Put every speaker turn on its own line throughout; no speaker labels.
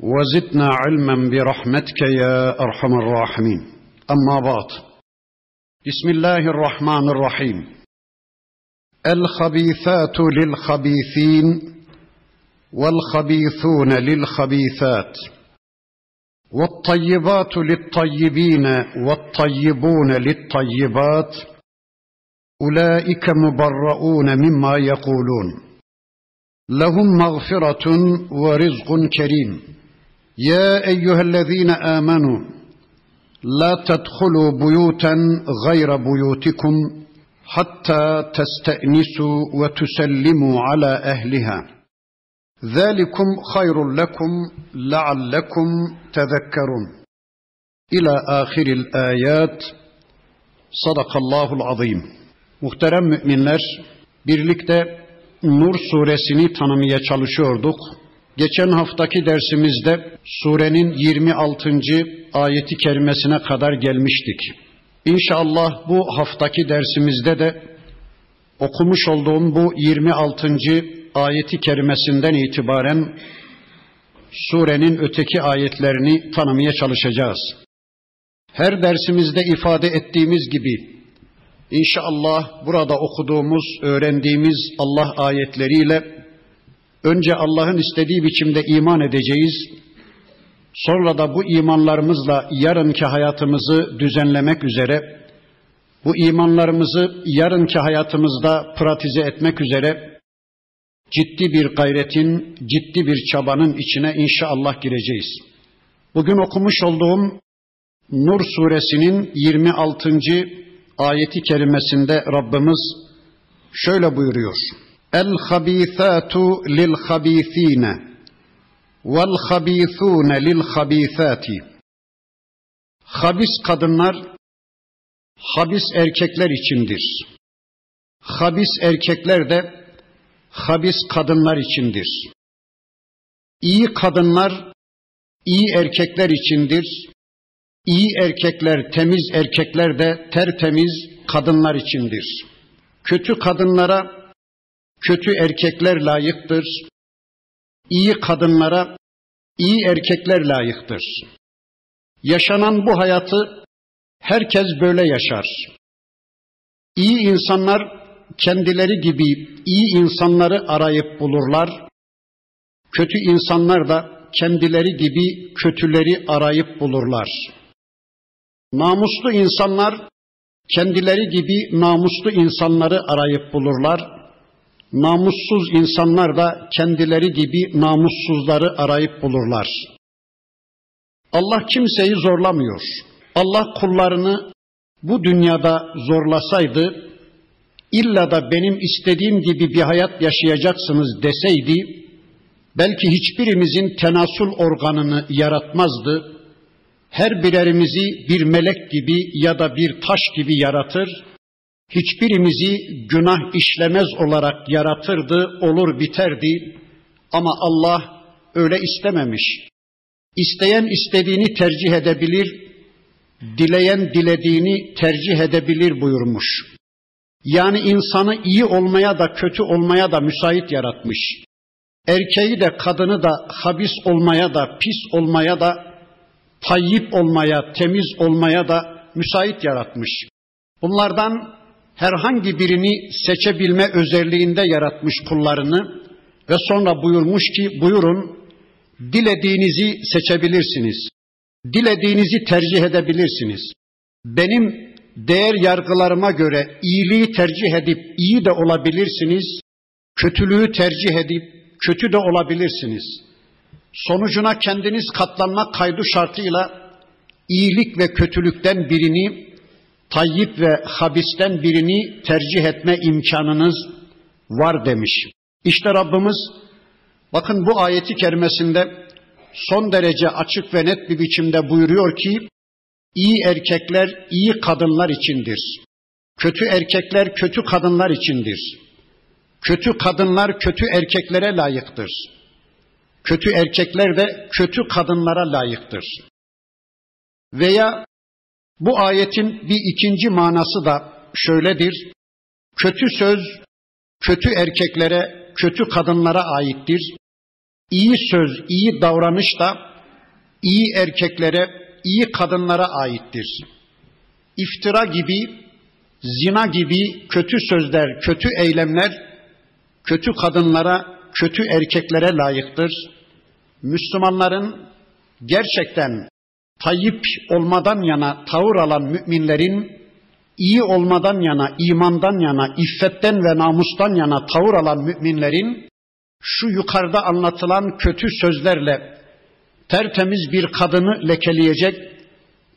وزدنا علما برحمتك يا أرحم الراحمين. أما بعد بسم الله الرحمن الرحيم. الخبيثات للخبيثين والخبيثون للخبيثات والطيبات للطيبين والطيبون للطيبات أولئك مبرؤون مما يقولون. لهم مغفرة ورزق كريم. يا ايها الذين امنوا لا تدخلوا بيوتا غير بيوتكم حتى تستانسوا وتسلموا على اهلها ذلكم خير لكم لعلكم تذكرون الى اخر الايات صدق الله العظيم Muhterem müminler, birlikte Nur suresini tanımaya çalışıyorduk. Geçen haftaki dersimizde surenin 26. ayeti kerimesine kadar gelmiştik. İnşallah bu haftaki dersimizde de okumuş olduğum bu 26. ayeti kerimesinden itibaren surenin öteki ayetlerini tanımaya çalışacağız. Her dersimizde ifade ettiğimiz gibi İnşallah burada okuduğumuz, öğrendiğimiz Allah ayetleriyle önce Allah'ın istediği biçimde iman edeceğiz. Sonra da bu imanlarımızla yarınki hayatımızı düzenlemek üzere, bu imanlarımızı yarınki hayatımızda pratize etmek üzere ciddi bir gayretin, ciddi bir çabanın içine inşallah gireceğiz. Bugün okumuş olduğum Nur suresinin 26 ayeti kerimesinde Rabbimiz şöyle buyuruyor. Vel habithune lil habithati. Habis kadınlar habis erkekler içindir. Habis erkekler de habis kadınlar içindir. İyi kadınlar iyi erkekler içindir. İyi erkekler, temiz erkekler de tertemiz kadınlar içindir. Kötü kadınlara kötü erkekler layıktır. İyi kadınlara iyi erkekler layıktır. Yaşanan bu hayatı herkes böyle yaşar. İyi insanlar kendileri gibi iyi insanları arayıp bulurlar. Kötü insanlar da kendileri gibi kötüleri arayıp bulurlar. Namuslu insanlar kendileri gibi namuslu insanları arayıp bulurlar. Namussuz insanlar da kendileri gibi namussuzları arayıp bulurlar. Allah kimseyi zorlamıyor. Allah kullarını bu dünyada zorlasaydı, illa da benim istediğim gibi bir hayat yaşayacaksınız deseydi, belki hiçbirimizin tenasül organını yaratmazdı, her birerimizi bir melek gibi ya da bir taş gibi yaratır, hiçbirimizi günah işlemez olarak yaratırdı, olur biterdi. Ama Allah öyle istememiş. İsteyen istediğini tercih edebilir, dileyen dilediğini tercih edebilir buyurmuş. Yani insanı iyi olmaya da kötü olmaya da müsait yaratmış. Erkeği de kadını da habis olmaya da pis olmaya da tayyip olmaya, temiz olmaya da müsait yaratmış. Bunlardan herhangi birini seçebilme özelliğinde yaratmış kullarını ve sonra buyurmuş ki buyurun dilediğinizi seçebilirsiniz. Dilediğinizi tercih edebilirsiniz. Benim değer yargılarıma göre iyiliği tercih edip iyi de olabilirsiniz. Kötülüğü tercih edip kötü de olabilirsiniz. Sonucuna kendiniz katlanmak kaydı şartıyla iyilik ve kötülükten birini, tayyip ve habisten birini tercih etme imkanınız var demiş. İşte Rabbimiz bakın bu ayeti kerimesinde son derece açık ve net bir biçimde buyuruyor ki, iyi erkekler iyi kadınlar içindir. Kötü erkekler kötü kadınlar içindir. Kötü kadınlar kötü erkeklere layıktır. Kötü erkekler de kötü kadınlara layıktır. Veya bu ayetin bir ikinci manası da şöyledir. Kötü söz kötü erkeklere, kötü kadınlara aittir. İyi söz, iyi davranış da iyi erkeklere, iyi kadınlara aittir. İftira gibi, zina gibi kötü sözler, kötü eylemler kötü kadınlara, kötü erkeklere layıktır. Müslümanların gerçekten tayyip olmadan yana tavır alan müminlerin iyi olmadan yana, imandan yana, iffetten ve namustan yana tavır alan müminlerin şu yukarıda anlatılan kötü sözlerle tertemiz bir kadını lekeleyecek,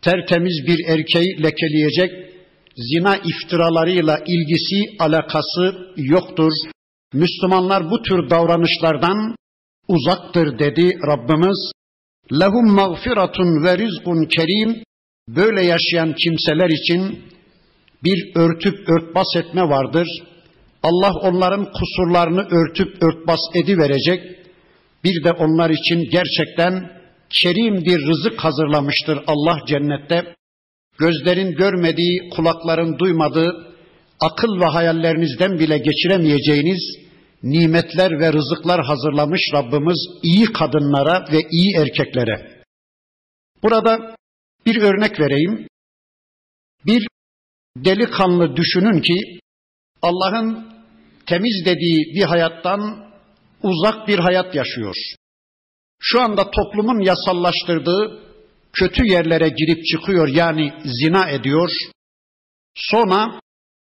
tertemiz bir erkeği lekeleyecek, zina iftiralarıyla ilgisi, alakası yoktur. Müslümanlar bu tür davranışlardan uzaktır dedi Rabbimiz. Lehum mağfiratun ve rizkun kerim. Böyle yaşayan kimseler için bir örtüp örtbas etme vardır. Allah onların kusurlarını örtüp örtbas ediverecek. Bir de onlar için gerçekten kerim bir rızık hazırlamıştır Allah cennette. Gözlerin görmediği, kulakların duymadığı, akıl ve hayallerinizden bile geçiremeyeceğiniz nimetler ve rızıklar hazırlamış Rabbimiz iyi kadınlara ve iyi erkeklere. Burada bir örnek vereyim. Bir delikanlı düşünün ki Allah'ın temiz dediği bir hayattan uzak bir hayat yaşıyor. Şu anda toplumun yasallaştırdığı kötü yerlere girip çıkıyor yani zina ediyor. Sonra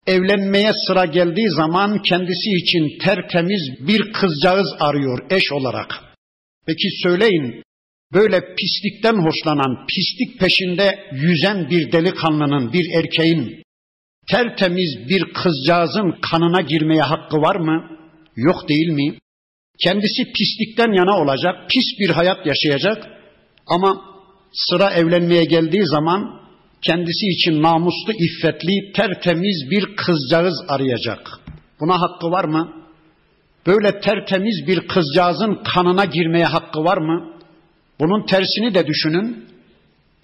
evlenmeye sıra geldiği zaman kendisi için tertemiz bir kızcağız arıyor eş olarak. Peki söyleyin böyle pislikten hoşlanan, pislik peşinde yüzen bir delikanlının, bir erkeğin tertemiz bir kızcağızın kanına girmeye hakkı var mı? Yok değil mi? Kendisi pislikten yana olacak, pis bir hayat yaşayacak ama sıra evlenmeye geldiği zaman kendisi için namuslu, iffetli, tertemiz bir kızcağız arayacak. Buna hakkı var mı? Böyle tertemiz bir kızcağızın kanına girmeye hakkı var mı? Bunun tersini de düşünün.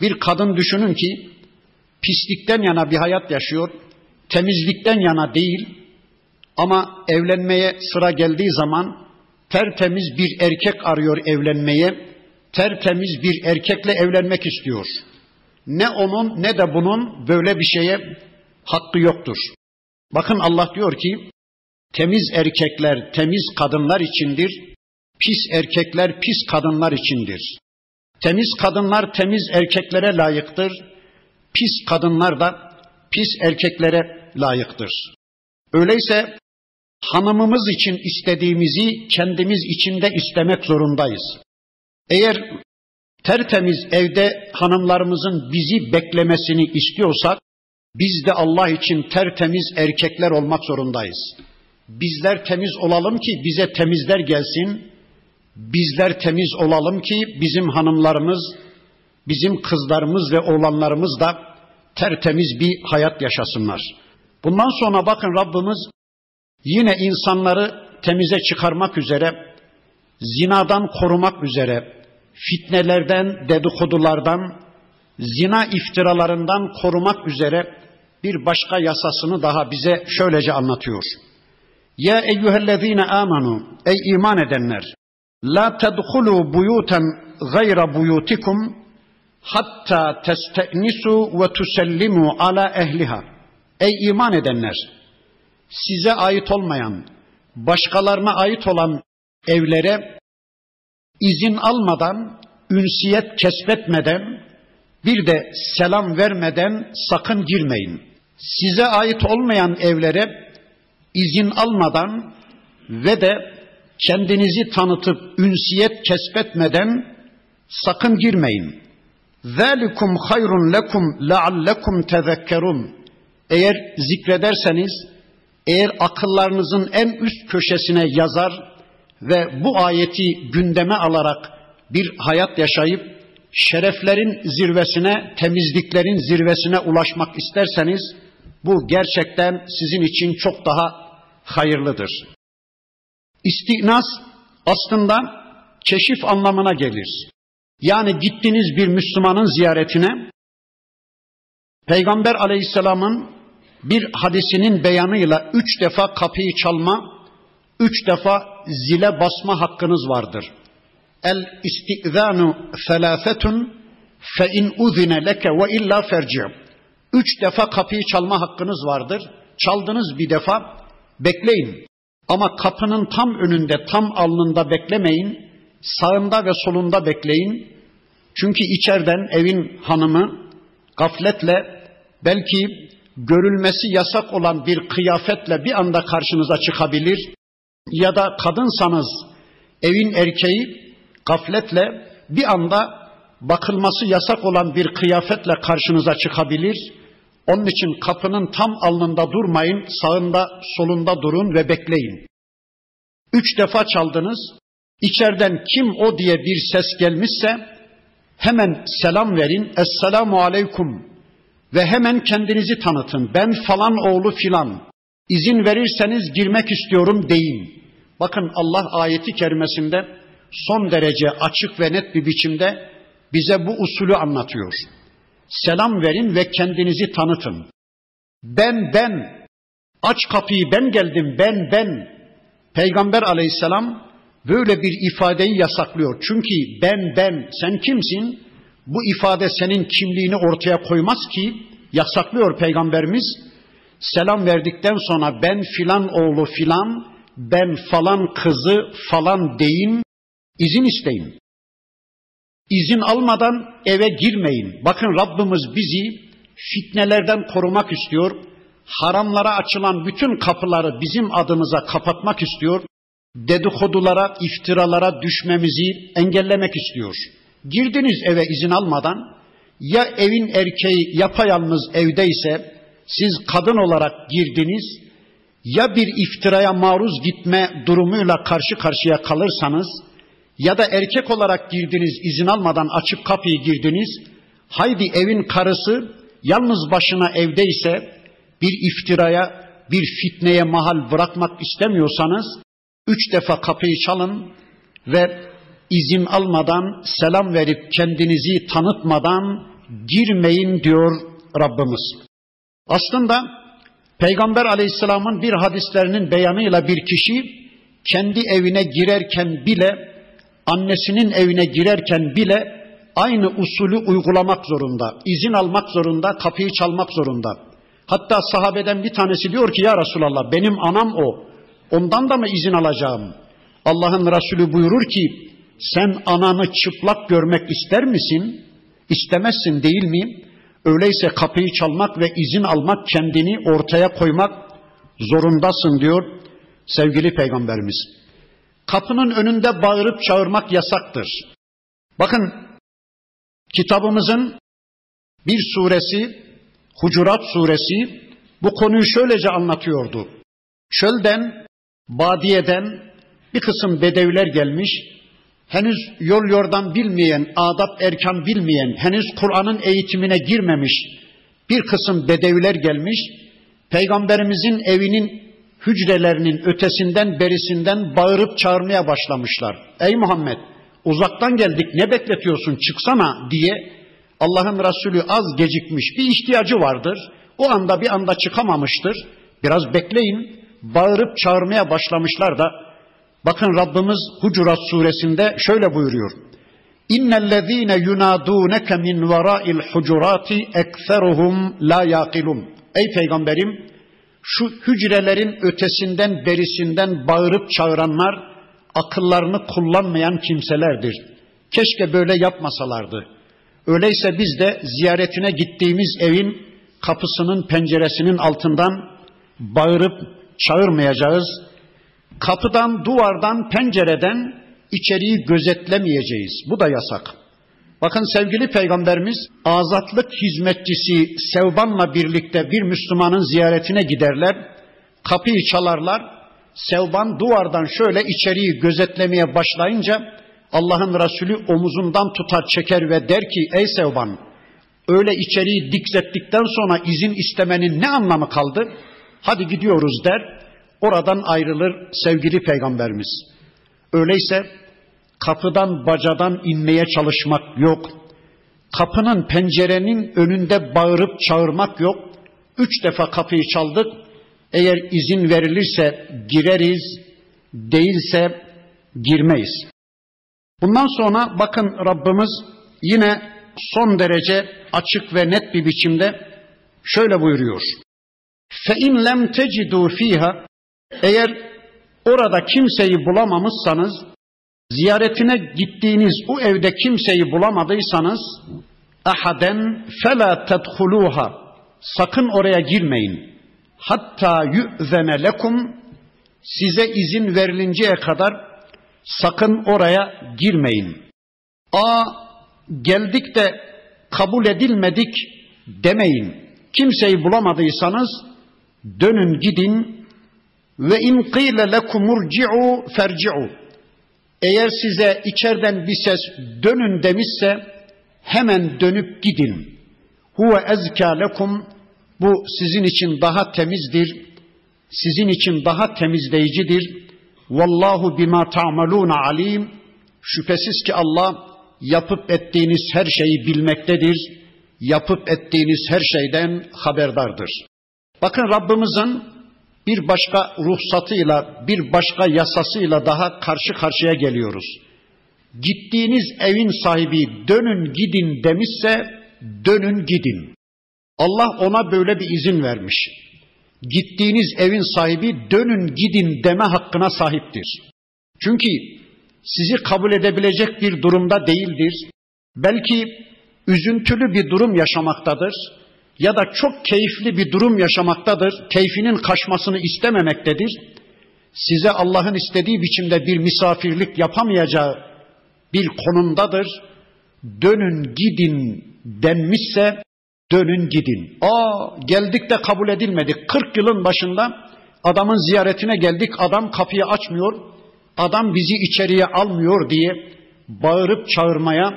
Bir kadın düşünün ki pislikten yana bir hayat yaşıyor, temizlikten yana değil ama evlenmeye sıra geldiği zaman tertemiz bir erkek arıyor evlenmeye, tertemiz bir erkekle evlenmek istiyor. Ne onun ne de bunun böyle bir şeye hakkı yoktur. Bakın Allah diyor ki temiz erkekler temiz kadınlar içindir, pis erkekler pis kadınlar içindir. Temiz kadınlar temiz erkeklere layıktır, pis kadınlar da pis erkeklere layıktır. Öyleyse hanımımız için istediğimizi kendimiz için de istemek zorundayız. Eğer tertemiz evde hanımlarımızın bizi beklemesini istiyorsak, biz de Allah için tertemiz erkekler olmak zorundayız. Bizler temiz olalım ki bize temizler gelsin. Bizler temiz olalım ki bizim hanımlarımız, bizim kızlarımız ve oğlanlarımız da tertemiz bir hayat yaşasınlar. Bundan sonra bakın Rabbimiz yine insanları temize çıkarmak üzere, zinadan korumak üzere, fitnelerden, dedikodulardan, zina iftiralarından korumak üzere bir başka yasasını daha bize şöylece anlatıyor. Ya eyyühellezine amanu, ey iman edenler, la tedhulu buyutan gayra buyutikum hatta testenisu ve tusellimu ala ehliha. Ey iman edenler, size ait olmayan, başkalarına ait olan evlere izin almadan, ünsiyet kesbetmeden, bir de selam vermeden sakın girmeyin. Size ait olmayan evlere izin almadan ve de kendinizi tanıtıp ünsiyet kesbetmeden sakın girmeyin. Zalikum hayrun lekum leallekum tezekkerun. Eğer zikrederseniz, eğer akıllarınızın en üst köşesine yazar, ve bu ayeti gündeme alarak bir hayat yaşayıp şereflerin zirvesine, temizliklerin zirvesine ulaşmak isterseniz bu gerçekten sizin için çok daha hayırlıdır. İstinas aslında keşif anlamına gelir. Yani gittiniz bir Müslümanın ziyaretine, Peygamber aleyhisselamın bir hadisinin beyanıyla üç defa kapıyı çalma, üç defa zile basma hakkınız vardır. El istizanu selafetun fe in uzine leke ve illa ferci. Üç defa kapıyı çalma hakkınız vardır. Çaldınız bir defa, bekleyin. Ama kapının tam önünde, tam alnında beklemeyin. Sağında ve solunda bekleyin. Çünkü içeriden evin hanımı gafletle belki görülmesi yasak olan bir kıyafetle bir anda karşınıza çıkabilir. Ya da kadınsanız evin erkeği gafletle bir anda bakılması yasak olan bir kıyafetle karşınıza çıkabilir. Onun için kapının tam alnında durmayın, sağında solunda durun ve bekleyin. Üç defa çaldınız, içeriden kim o diye bir ses gelmişse hemen selam verin, Esselamu Aleyküm ve hemen kendinizi tanıtın. Ben falan oğlu filan, izin verirseniz girmek istiyorum deyin. Bakın Allah ayeti kerimesinde son derece açık ve net bir biçimde bize bu usulü anlatıyor. Selam verin ve kendinizi tanıtın. Ben ben aç kapıyı ben geldim ben ben. Peygamber aleyhisselam böyle bir ifadeyi yasaklıyor. Çünkü ben ben sen kimsin? Bu ifade senin kimliğini ortaya koymaz ki yasaklıyor peygamberimiz. Selam verdikten sonra ben filan oğlu filan, ben falan kızı falan deyin, izin isteyin. İzin almadan eve girmeyin. Bakın Rabbimiz bizi fitnelerden korumak istiyor. Haramlara açılan bütün kapıları bizim adımıza kapatmak istiyor. Dedikodulara, iftiralara düşmemizi engellemek istiyor. Girdiniz eve izin almadan, ya evin erkeği yapayalnız evdeyse, siz kadın olarak girdiniz, ya bir iftiraya maruz gitme durumuyla karşı karşıya kalırsanız, ya da erkek olarak girdiniz izin almadan açıp kapıyı girdiniz. Haydi evin karısı yalnız başına evdeyse bir iftiraya, bir fitneye mahal bırakmak istemiyorsanız üç defa kapıyı çalın ve izin almadan, selam verip kendinizi tanıtmadan girmeyin diyor Rabbimiz. Aslında Peygamber Aleyhisselam'ın bir hadislerinin beyanıyla bir kişi kendi evine girerken bile annesinin evine girerken bile aynı usulü uygulamak zorunda, izin almak zorunda, kapıyı çalmak zorunda. Hatta sahabeden bir tanesi diyor ki ya Resulallah benim anam o. Ondan da mı izin alacağım? Allah'ın Resulü buyurur ki sen ananı çıplak görmek ister misin? İstemezsin değil mi? Öyleyse kapıyı çalmak ve izin almak kendini ortaya koymak zorundasın diyor sevgili peygamberimiz kapının önünde bağırıp çağırmak yasaktır. Bakın kitabımızın bir suresi, Hucurat suresi bu konuyu şöylece anlatıyordu. Çölden, badiyeden bir kısım bedeviler gelmiş, henüz yol yordan bilmeyen, adap erkan bilmeyen, henüz Kur'an'ın eğitimine girmemiş bir kısım bedeviler gelmiş, Peygamberimizin evinin hücrelerinin ötesinden berisinden bağırıp çağırmaya başlamışlar. Ey Muhammed uzaktan geldik ne bekletiyorsun çıksana diye Allah'ın Resulü az gecikmiş bir ihtiyacı vardır. O anda bir anda çıkamamıştır. Biraz bekleyin bağırıp çağırmaya başlamışlar da bakın Rabbimiz Hucurat suresinde şöyle buyuruyor. İnnellezîne yunâdûneke min verâil hucurâti ekseruhum la yaqilun. Ey peygamberim şu hücrelerin ötesinden berisinden bağırıp çağıranlar akıllarını kullanmayan kimselerdir. Keşke böyle yapmasalardı. Öyleyse biz de ziyaretine gittiğimiz evin kapısının penceresinin altından bağırıp çağırmayacağız. Kapıdan, duvardan, pencereden içeriği gözetlemeyeceğiz. Bu da yasak. Bakın sevgili peygamberimiz azatlık hizmetçisi Sevban'la birlikte bir Müslümanın ziyaretine giderler. Kapıyı çalarlar. Sevban duvardan şöyle içeriği gözetlemeye başlayınca Allah'ın Resulü omuzundan tutar çeker ve der ki ey Sevban öyle içeriği dikzettikten sonra izin istemenin ne anlamı kaldı? Hadi gidiyoruz der. Oradan ayrılır sevgili peygamberimiz. Öyleyse kapıdan bacadan inmeye çalışmak yok. Kapının pencerenin önünde bağırıp çağırmak yok. Üç defa kapıyı çaldık. Eğer izin verilirse gireriz, değilse girmeyiz. Bundan sonra bakın Rabbimiz yine son derece açık ve net bir biçimde şöyle buyuruyor. فَاِنْ لَمْ تَجِدُوا ف۪يهَا eğer orada kimseyi bulamamışsanız, ziyaretine gittiğiniz o evde kimseyi bulamadıysanız, ahaden fela tedhuluha sakın oraya girmeyin. Hatta yu'zene lekum size izin verilinceye kadar sakın oraya girmeyin. A geldik de kabul edilmedik demeyin. Kimseyi bulamadıysanız dönün gidin ve in qile lekumurci'u ferci'u. Eğer size içeriden bir ses dönün demişse hemen dönüp gidin. Huve ezka lekum bu sizin için daha temizdir. Sizin için daha temizleyicidir. Vallahu bima ta'maluna alim. Şüphesiz ki Allah yapıp ettiğiniz her şeyi bilmektedir. Yapıp ettiğiniz her şeyden haberdardır. Bakın Rabbimizin bir başka ruhsatıyla, bir başka yasasıyla daha karşı karşıya geliyoruz. Gittiğiniz evin sahibi dönün gidin demişse dönün gidin. Allah ona böyle bir izin vermiş. Gittiğiniz evin sahibi dönün gidin deme hakkına sahiptir. Çünkü sizi kabul edebilecek bir durumda değildir. Belki üzüntülü bir durum yaşamaktadır ya da çok keyifli bir durum yaşamaktadır. Keyfinin kaçmasını istememektedir. Size Allah'ın istediği biçimde bir misafirlik yapamayacağı bir konumdadır. Dönün gidin denmişse dönün gidin. Aa geldik de kabul edilmedik. 40 yılın başında adamın ziyaretine geldik. Adam kapıyı açmıyor. Adam bizi içeriye almıyor diye bağırıp çağırmaya,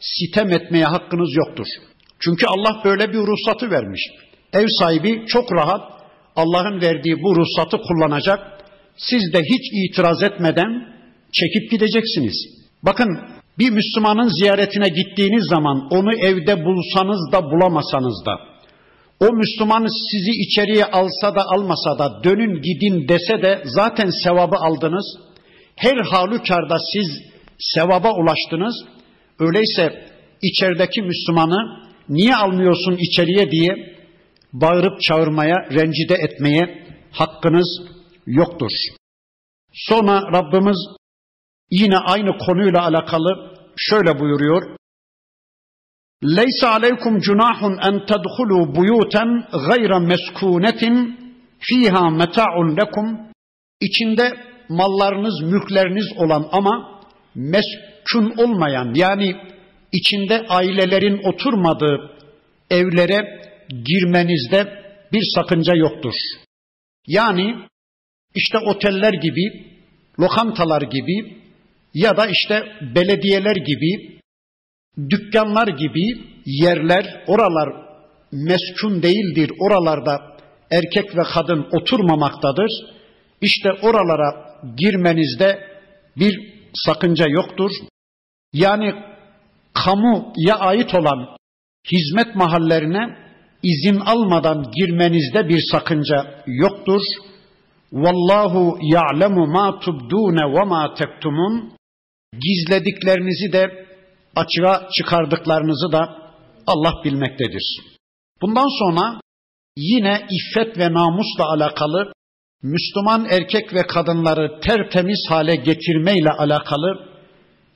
sitem etmeye hakkınız yoktur. Çünkü Allah böyle bir ruhsatı vermiş. Ev sahibi çok rahat Allah'ın verdiği bu ruhsatı kullanacak. Siz de hiç itiraz etmeden çekip gideceksiniz. Bakın bir Müslümanın ziyaretine gittiğiniz zaman onu evde bulsanız da bulamasanız da o Müslüman sizi içeriye alsa da almasa da dönün gidin dese de zaten sevabı aldınız. Her halükarda siz sevaba ulaştınız. Öyleyse içerideki Müslümanı niye almıyorsun içeriye diye bağırıp çağırmaya, rencide etmeye hakkınız yoktur. Sonra Rabbimiz yine aynı konuyla alakalı şöyle buyuruyor. Leysa aleykum cunahun en tedhulu buyuten gayra meskunetin fiha meta'un lekum. İçinde mallarınız, mülkleriniz olan ama meskun olmayan yani içinde ailelerin oturmadığı evlere girmenizde bir sakınca yoktur. Yani işte oteller gibi, lokantalar gibi ya da işte belediyeler gibi, dükkanlar gibi yerler, oralar meskun değildir. Oralarda erkek ve kadın oturmamaktadır. İşte oralara girmenizde bir sakınca yoktur. Yani kamuya ait olan hizmet mahallerine izin almadan girmenizde bir sakınca yoktur. Vallahu ya'lemu ma tubdune ve ma tektumun. Gizlediklerinizi de açığa çıkardıklarınızı da Allah bilmektedir. Bundan sonra yine iffet ve namusla alakalı Müslüman erkek ve kadınları tertemiz hale getirmeyle alakalı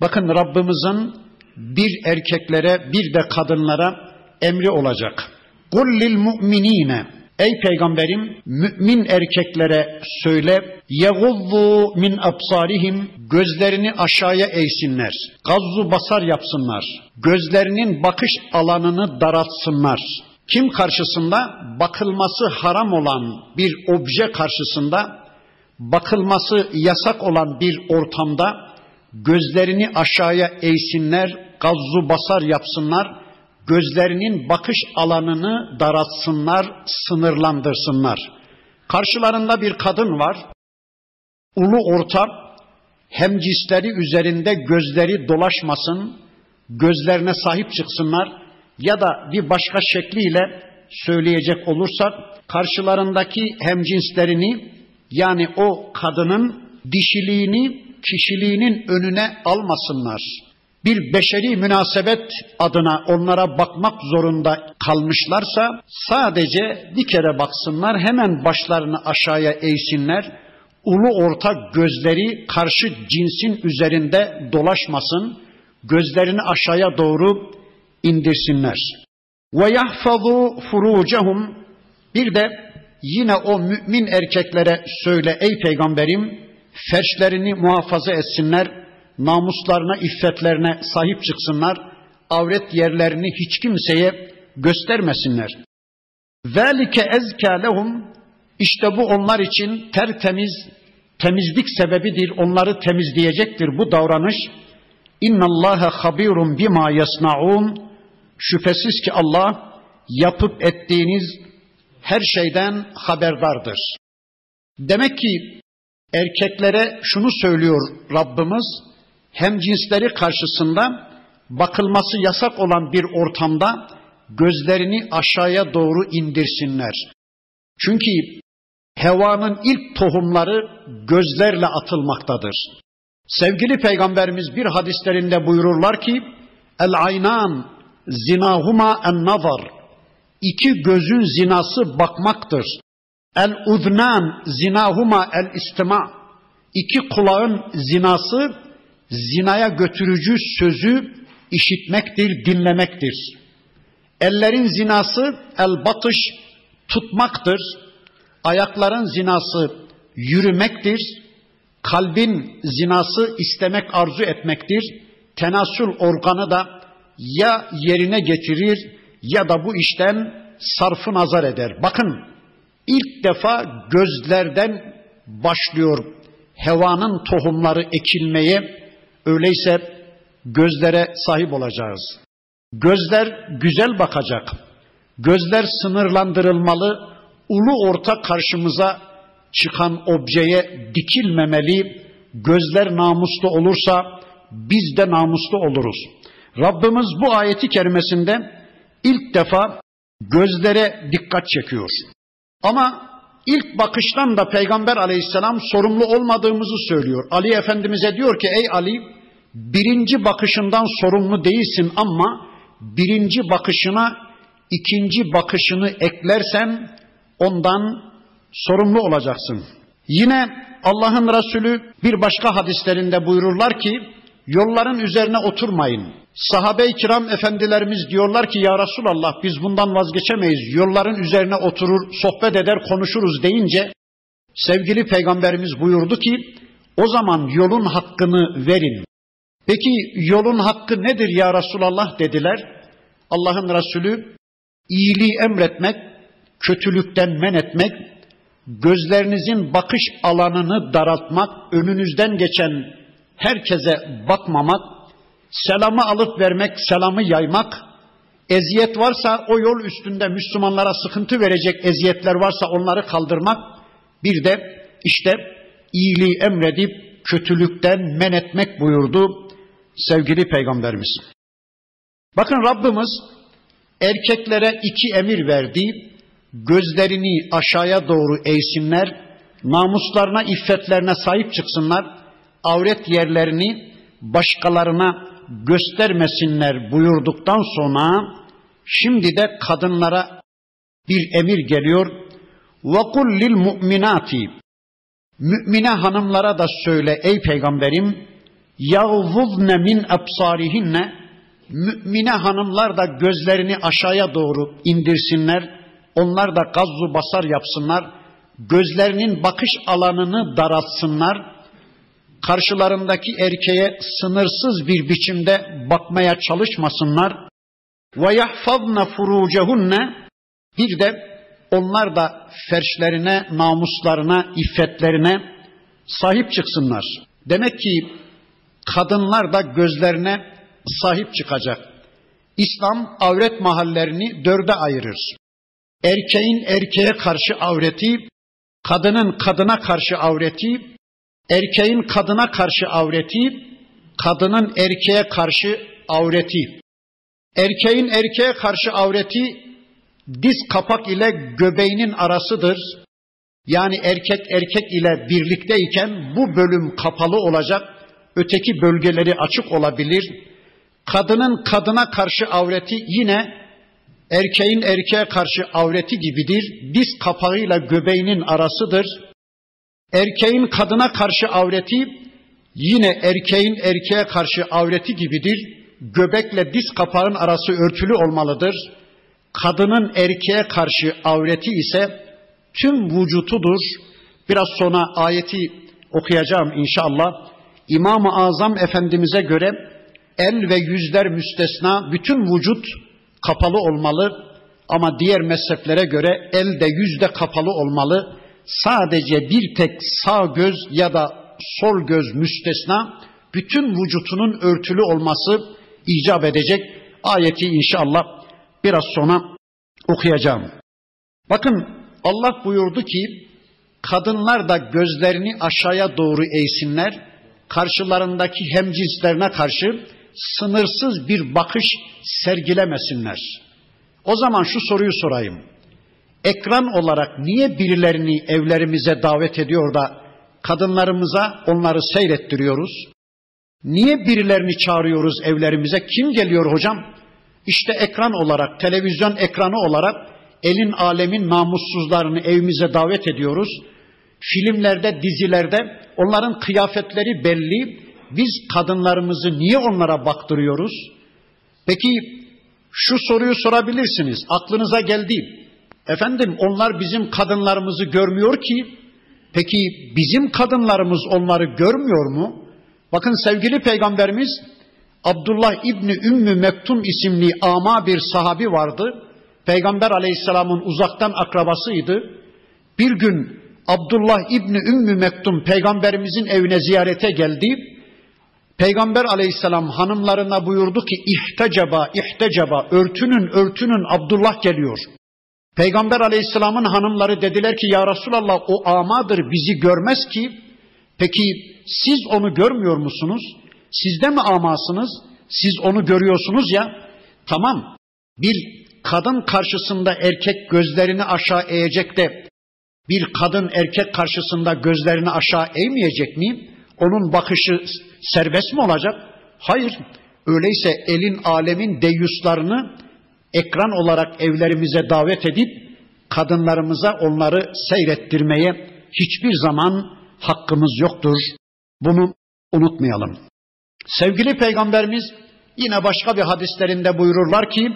bakın Rabbimizin bir erkeklere bir de kadınlara emri olacak. Kul lil mu'minine Ey peygamberim mümin erkeklere söyle yeguzzu min absarihim gözlerini aşağıya eğsinler. Gazzu basar yapsınlar. Gözlerinin bakış alanını daraltsınlar. Kim karşısında bakılması haram olan bir obje karşısında bakılması yasak olan bir ortamda gözlerini aşağıya eğsinler, gazzu basar yapsınlar, gözlerinin bakış alanını daratsınlar, sınırlandırsınlar. Karşılarında bir kadın var, ulu orta, hemcisleri üzerinde gözleri dolaşmasın, gözlerine sahip çıksınlar ya da bir başka şekliyle söyleyecek olursak karşılarındaki hemcinslerini yani o kadının dişiliğini, kişiliğinin önüne almasınlar. Bir beşeri münasebet adına onlara bakmak zorunda kalmışlarsa sadece bir kere baksınlar, hemen başlarını aşağıya eğsinler. Ulu orta gözleri karşı cinsin üzerinde dolaşmasın. Gözlerini aşağıya doğru indirsinler. Ve yahfazu furucehum bir de yine o mümin erkeklere söyle ey peygamberim ferçlerini muhafaza etsinler, namuslarına, iffetlerine sahip çıksınlar, avret yerlerini hiç kimseye göstermesinler. Velike ezka lehum işte bu onlar için tertemiz, temizlik sebebidir, onları temizleyecektir bu davranış. İnna Allaha habirun bima yasnaun. Şüphesiz ki Allah yapıp ettiğiniz her şeyden haberdardır. Demek ki erkeklere şunu söylüyor Rabbimiz, hem cinsleri karşısında bakılması yasak olan bir ortamda gözlerini aşağıya doğru indirsinler. Çünkü hevanın ilk tohumları gözlerle atılmaktadır. Sevgili peygamberimiz bir hadislerinde buyururlar ki el aynan zinahuma en nazar İki gözün zinası bakmaktır. El uznan zinahuma el istima. İki kulağın zinası zinaya götürücü sözü işitmektir, dinlemektir. Ellerin zinası el batış tutmaktır. Ayakların zinası yürümektir. Kalbin zinası istemek, arzu etmektir. Tenasül organı da ya yerine getirir ya da bu işten sarfı nazar eder. Bakın ilk defa gözlerden başlıyor hevanın tohumları ekilmeye. Öyleyse gözlere sahip olacağız. Gözler güzel bakacak. Gözler sınırlandırılmalı. Ulu orta karşımıza çıkan objeye dikilmemeli. Gözler namuslu olursa biz de namuslu oluruz. Rabbimiz bu ayeti kerimesinde ilk defa gözlere dikkat çekiyor. Ama ilk bakıştan da Peygamber aleyhisselam sorumlu olmadığımızı söylüyor. Ali Efendimiz'e diyor ki ey Ali birinci bakışından sorumlu değilsin ama birinci bakışına ikinci bakışını eklersen ondan sorumlu olacaksın. Yine Allah'ın Resulü bir başka hadislerinde buyururlar ki yolların üzerine oturmayın. Sahabe-i kiram efendilerimiz diyorlar ki ya Resulallah biz bundan vazgeçemeyiz. Yolların üzerine oturur, sohbet eder, konuşuruz deyince sevgili peygamberimiz buyurdu ki o zaman yolun hakkını verin. Peki yolun hakkı nedir ya Resulallah dediler. Allah'ın Resulü iyiliği emretmek, kötülükten men etmek, gözlerinizin bakış alanını daraltmak, önünüzden geçen herkese bakmamak, selamı alıp vermek, selamı yaymak, eziyet varsa o yol üstünde Müslümanlara sıkıntı verecek eziyetler varsa onları kaldırmak, bir de işte iyiliği emredip kötülükten men etmek buyurdu sevgili peygamberimiz. Bakın Rabbimiz erkeklere iki emir verdi. Gözlerini aşağıya doğru eğsinler, namuslarına, iffetlerine sahip çıksınlar, avret yerlerini başkalarına göstermesinler buyurduktan sonra şimdi de kadınlara bir emir geliyor. وَقُلْ لِلْمُؤْمِنَاتِ Mümine hanımlara da söyle ey peygamberim يَغْضُضْنَ min أَبْصَارِهِنَّ Mümine hanımlar da gözlerini aşağıya doğru indirsinler. Onlar da gazzu basar yapsınlar. Gözlerinin bakış alanını daraltsınlar karşılarındaki erkeğe sınırsız bir biçimde bakmaya çalışmasınlar. Ve yahfazna furucehunne bir de onlar da ferşlerine, namuslarına, iffetlerine sahip çıksınlar. Demek ki kadınlar da gözlerine sahip çıkacak. İslam avret mahallerini dörde ayırır. Erkeğin erkeğe karşı avreti, kadının kadına karşı avreti, erkeğin kadına karşı avreti, kadının erkeğe karşı avreti. Erkeğin erkeğe karşı avreti diz kapak ile göbeğinin arasıdır. Yani erkek erkek ile birlikteyken bu bölüm kapalı olacak, öteki bölgeleri açık olabilir. Kadının kadına karşı avreti yine erkeğin erkeğe karşı avreti gibidir. Diz kapağıyla göbeğinin arasıdır. Erkeğin kadına karşı avreti yine erkeğin erkeğe karşı avreti gibidir. Göbekle diz kapağın arası örtülü olmalıdır. Kadının erkeğe karşı avreti ise tüm vücutudur. Biraz sonra ayeti okuyacağım inşallah. İmam-ı Azam Efendimiz'e göre el ve yüzler müstesna bütün vücut kapalı olmalı ama diğer mezheplere göre elde yüzde kapalı olmalı. Sadece bir tek sağ göz ya da sol göz müstesna bütün vücutunun örtülü olması icap edecek. Ayeti inşallah biraz sonra okuyacağım. Bakın Allah buyurdu ki kadınlar da gözlerini aşağıya doğru eğsinler. Karşılarındaki hemcinslerine karşı sınırsız bir bakış sergilemesinler. O zaman şu soruyu sorayım. Ekran olarak niye birilerini evlerimize davet ediyor da kadınlarımıza onları seyrettiriyoruz? Niye birilerini çağırıyoruz evlerimize? Kim geliyor hocam? İşte ekran olarak, televizyon ekranı olarak elin alemin namussuzlarını evimize davet ediyoruz. Filmlerde, dizilerde onların kıyafetleri belli. Biz kadınlarımızı niye onlara baktırıyoruz? Peki şu soruyu sorabilirsiniz. Aklınıza geldi. Efendim onlar bizim kadınlarımızı görmüyor ki. Peki bizim kadınlarımız onları görmüyor mu? Bakın sevgili peygamberimiz Abdullah İbni Ümmü Mektum isimli ama bir sahabi vardı. Peygamber aleyhisselamın uzaktan akrabasıydı. Bir gün Abdullah İbni Ümmü Mektum peygamberimizin evine ziyarete geldi. Peygamber aleyhisselam hanımlarına buyurdu ki ihtecaba ihtecaba örtünün örtünün Abdullah geliyor. Peygamber aleyhisselamın hanımları dediler ki ya Resulallah o amadır bizi görmez ki. Peki siz onu görmüyor musunuz? Siz de mi amasınız? Siz onu görüyorsunuz ya. Tamam bir kadın karşısında erkek gözlerini aşağı eğecek de bir kadın erkek karşısında gözlerini aşağı eğmeyecek mi? Onun bakışı serbest mi olacak? Hayır. Öyleyse elin alemin deyyuslarını ekran olarak evlerimize davet edip kadınlarımıza onları seyrettirmeye hiçbir zaman hakkımız yoktur. Bunu unutmayalım. Sevgili peygamberimiz yine başka bir hadislerinde buyururlar ki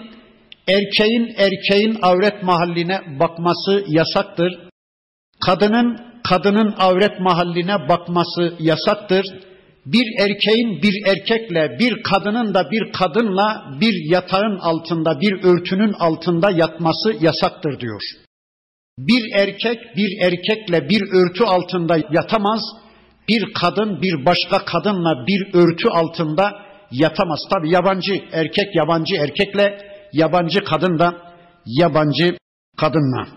erkeğin erkeğin avret mahalline bakması yasaktır. Kadının kadının avret mahalline bakması yasaktır. Bir erkeğin bir erkekle, bir kadının da bir kadınla bir yatağın altında, bir örtünün altında yatması yasaktır diyor. Bir erkek bir erkekle bir örtü altında yatamaz. Bir kadın bir başka kadınla bir örtü altında yatamaz. Tabi yabancı erkek yabancı erkekle, yabancı kadın da yabancı kadınla.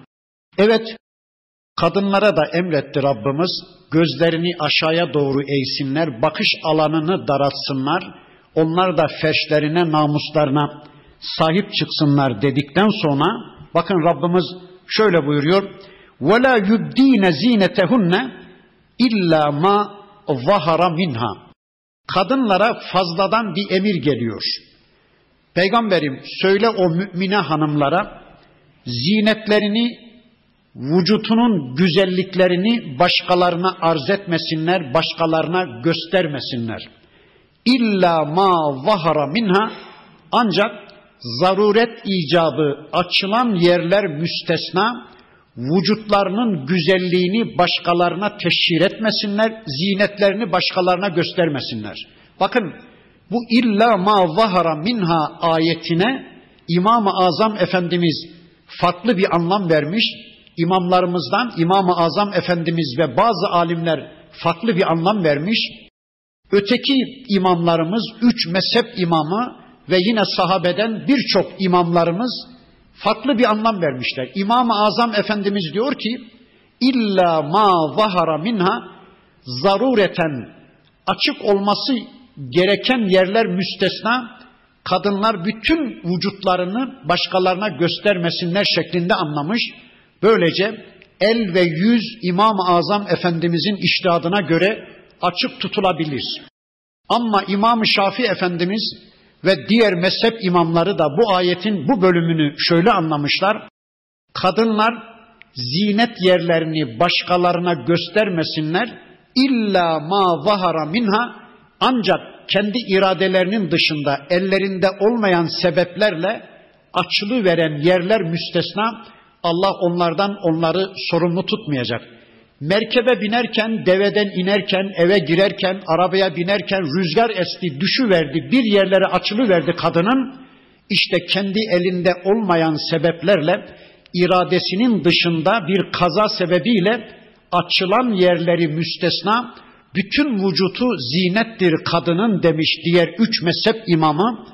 Evet, Kadınlara da emretti Rabbimiz gözlerini aşağıya doğru eğsinler, bakış alanını daratsınlar, onlar da ferşlerine, namuslarına sahip çıksınlar dedikten sonra bakın Rabbimiz şöyle buyuruyor. وَلَا يُبْد۪ينَ زِينَتَهُنَّ illa ma zahara minha. Kadınlara fazladan bir emir geliyor. Peygamberim söyle o mümine hanımlara zinetlerini vücutunun güzelliklerini başkalarına arz etmesinler, başkalarına göstermesinler. İlla ma zahara minha ancak zaruret icabı açılan yerler müstesna vücutlarının güzelliğini başkalarına teşhir etmesinler, zinetlerini başkalarına göstermesinler. Bakın bu illa ma zahara minha ayetine İmam-ı Azam Efendimiz farklı bir anlam vermiş imamlarımızdan İmam-ı Azam Efendimiz ve bazı alimler farklı bir anlam vermiş. Öteki imamlarımız, üç mezhep imamı ve yine sahabeden birçok imamlarımız farklı bir anlam vermişler. İmam-ı Azam Efendimiz diyor ki, illa ma zahara minha zarureten açık olması gereken yerler müstesna, kadınlar bütün vücutlarını başkalarına göstermesinler şeklinde anlamış. Böylece el ve yüz İmam-ı Azam Efendimizin iştihadına göre açık tutulabilir. Ama İmam-ı Şafii Efendimiz ve diğer mezhep imamları da bu ayetin bu bölümünü şöyle anlamışlar. Kadınlar zinet yerlerini başkalarına göstermesinler. İlla ma zahara minha ancak kendi iradelerinin dışında ellerinde olmayan sebeplerle açılı veren yerler müstesna Allah onlardan onları sorumlu tutmayacak. Merkebe binerken, deveden inerken, eve girerken, arabaya binerken rüzgar esti, düşüverdi, bir yerlere açılı verdi kadının. İşte kendi elinde olmayan sebeplerle iradesinin dışında bir kaza sebebiyle açılan yerleri müstesna bütün vücutu zinettir kadının demiş diğer üç mezhep imamı.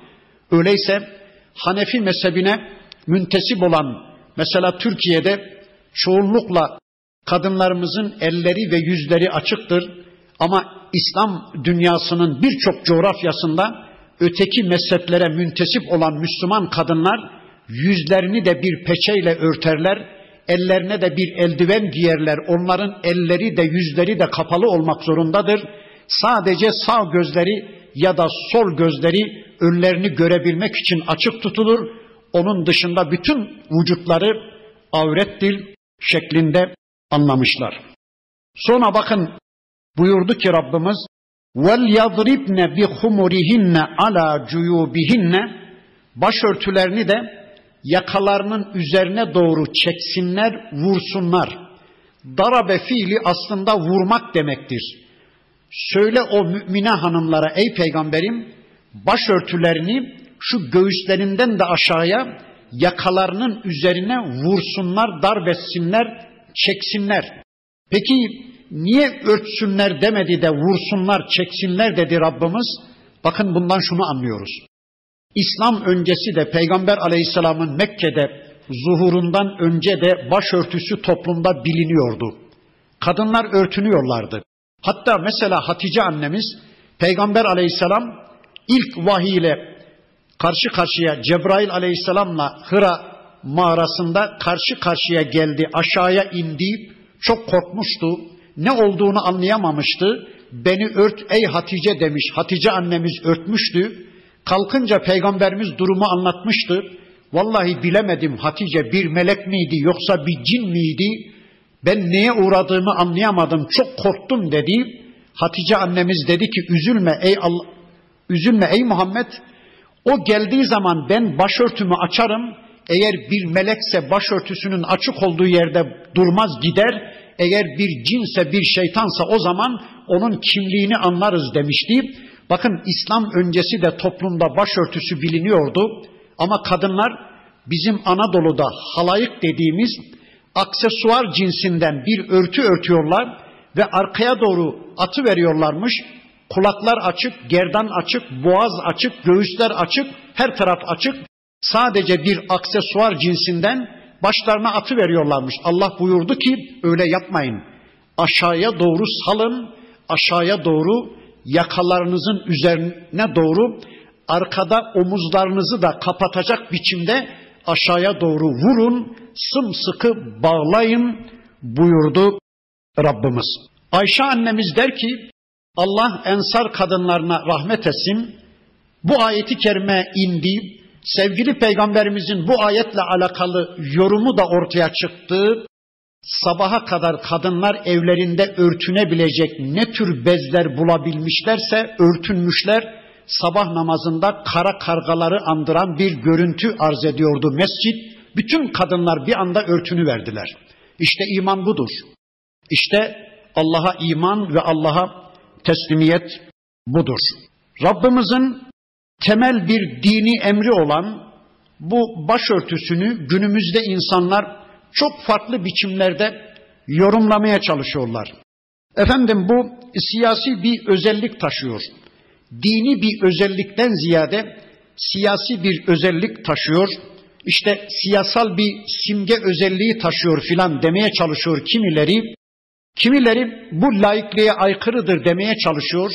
Öyleyse Hanefi mezhebine müntesip olan mesela Türkiye'de çoğunlukla kadınlarımızın elleri ve yüzleri açıktır ama İslam dünyasının birçok coğrafyasında öteki mezheplere müntesip olan Müslüman kadınlar yüzlerini de bir peçeyle örterler, ellerine de bir eldiven giyerler. Onların elleri de yüzleri de kapalı olmak zorundadır. Sadece sağ gözleri ya da sol gözleri önlerini görebilmek için açık tutulur. Onun dışında bütün vücutları avrettir şeklinde anlamışlar. Sonra bakın buyurdu ki Rabbimiz vel yadribne bi humurihinne ala cuyubihinne başörtülerini de yakalarının üzerine doğru çeksinler, vursunlar. Darabe fiili aslında vurmak demektir. Söyle o mümine hanımlara ey peygamberim başörtülerini şu göğüslerinden de aşağıya yakalarının üzerine vursunlar, darbetsinler, çeksinler. Peki niye örtsünler demedi de vursunlar, çeksinler dedi Rabbimiz? Bakın bundan şunu anlıyoruz. İslam öncesi de Peygamber Aleyhisselam'ın Mekke'de zuhurundan önce de başörtüsü toplumda biliniyordu. Kadınlar örtünüyorlardı. Hatta mesela Hatice annemiz Peygamber Aleyhisselam ilk vahiy ile karşı karşıya Cebrail Aleyhisselam'la Hıra mağarasında karşı karşıya geldi, aşağıya indi, çok korkmuştu, ne olduğunu anlayamamıştı. Beni ört ey Hatice demiş. Hatice annemiz örtmüştü. Kalkınca peygamberimiz durumu anlatmıştı. Vallahi bilemedim Hatice bir melek miydi yoksa bir cin miydi? Ben neye uğradığımı anlayamadım. Çok korktum dedi. Hatice annemiz dedi ki üzülme ey Allah, üzülme ey Muhammed. O geldiği zaman ben başörtümü açarım. Eğer bir melekse başörtüsünün açık olduğu yerde durmaz gider. Eğer bir cinse bir şeytansa o zaman onun kimliğini anlarız demişti. Bakın İslam öncesi de toplumda başörtüsü biliniyordu. Ama kadınlar bizim Anadolu'da halayık dediğimiz aksesuar cinsinden bir örtü örtüyorlar ve arkaya doğru atı veriyorlarmış. Kulaklar açık, gerdan açık, boğaz açık, göğüsler açık, her taraf açık. Sadece bir aksesuar cinsinden başlarına atı veriyorlarmış. Allah buyurdu ki öyle yapmayın. Aşağıya doğru salın, aşağıya doğru yakalarınızın üzerine doğru arkada omuzlarınızı da kapatacak biçimde aşağıya doğru vurun, sımsıkı bağlayın buyurdu Rabbimiz. Ayşe annemiz der ki Allah ensar kadınlarına rahmet etsin. Bu ayeti kerime indi. Sevgili peygamberimizin bu ayetle alakalı yorumu da ortaya çıktı sabaha kadar kadınlar evlerinde örtünebilecek ne tür bezler bulabilmişlerse örtünmüşler. Sabah namazında kara kargaları andıran bir görüntü arz ediyordu mescit. Bütün kadınlar bir anda örtünü verdiler. İşte iman budur. İşte Allah'a iman ve Allah'a teslimiyet budur. Rabbimizin temel bir dini emri olan bu başörtüsünü günümüzde insanlar çok farklı biçimlerde yorumlamaya çalışıyorlar. Efendim bu siyasi bir özellik taşıyor. Dini bir özellikten ziyade siyasi bir özellik taşıyor. İşte siyasal bir simge özelliği taşıyor filan demeye çalışıyor kimileri. Kimileri bu laikliğe aykırıdır demeye çalışıyor.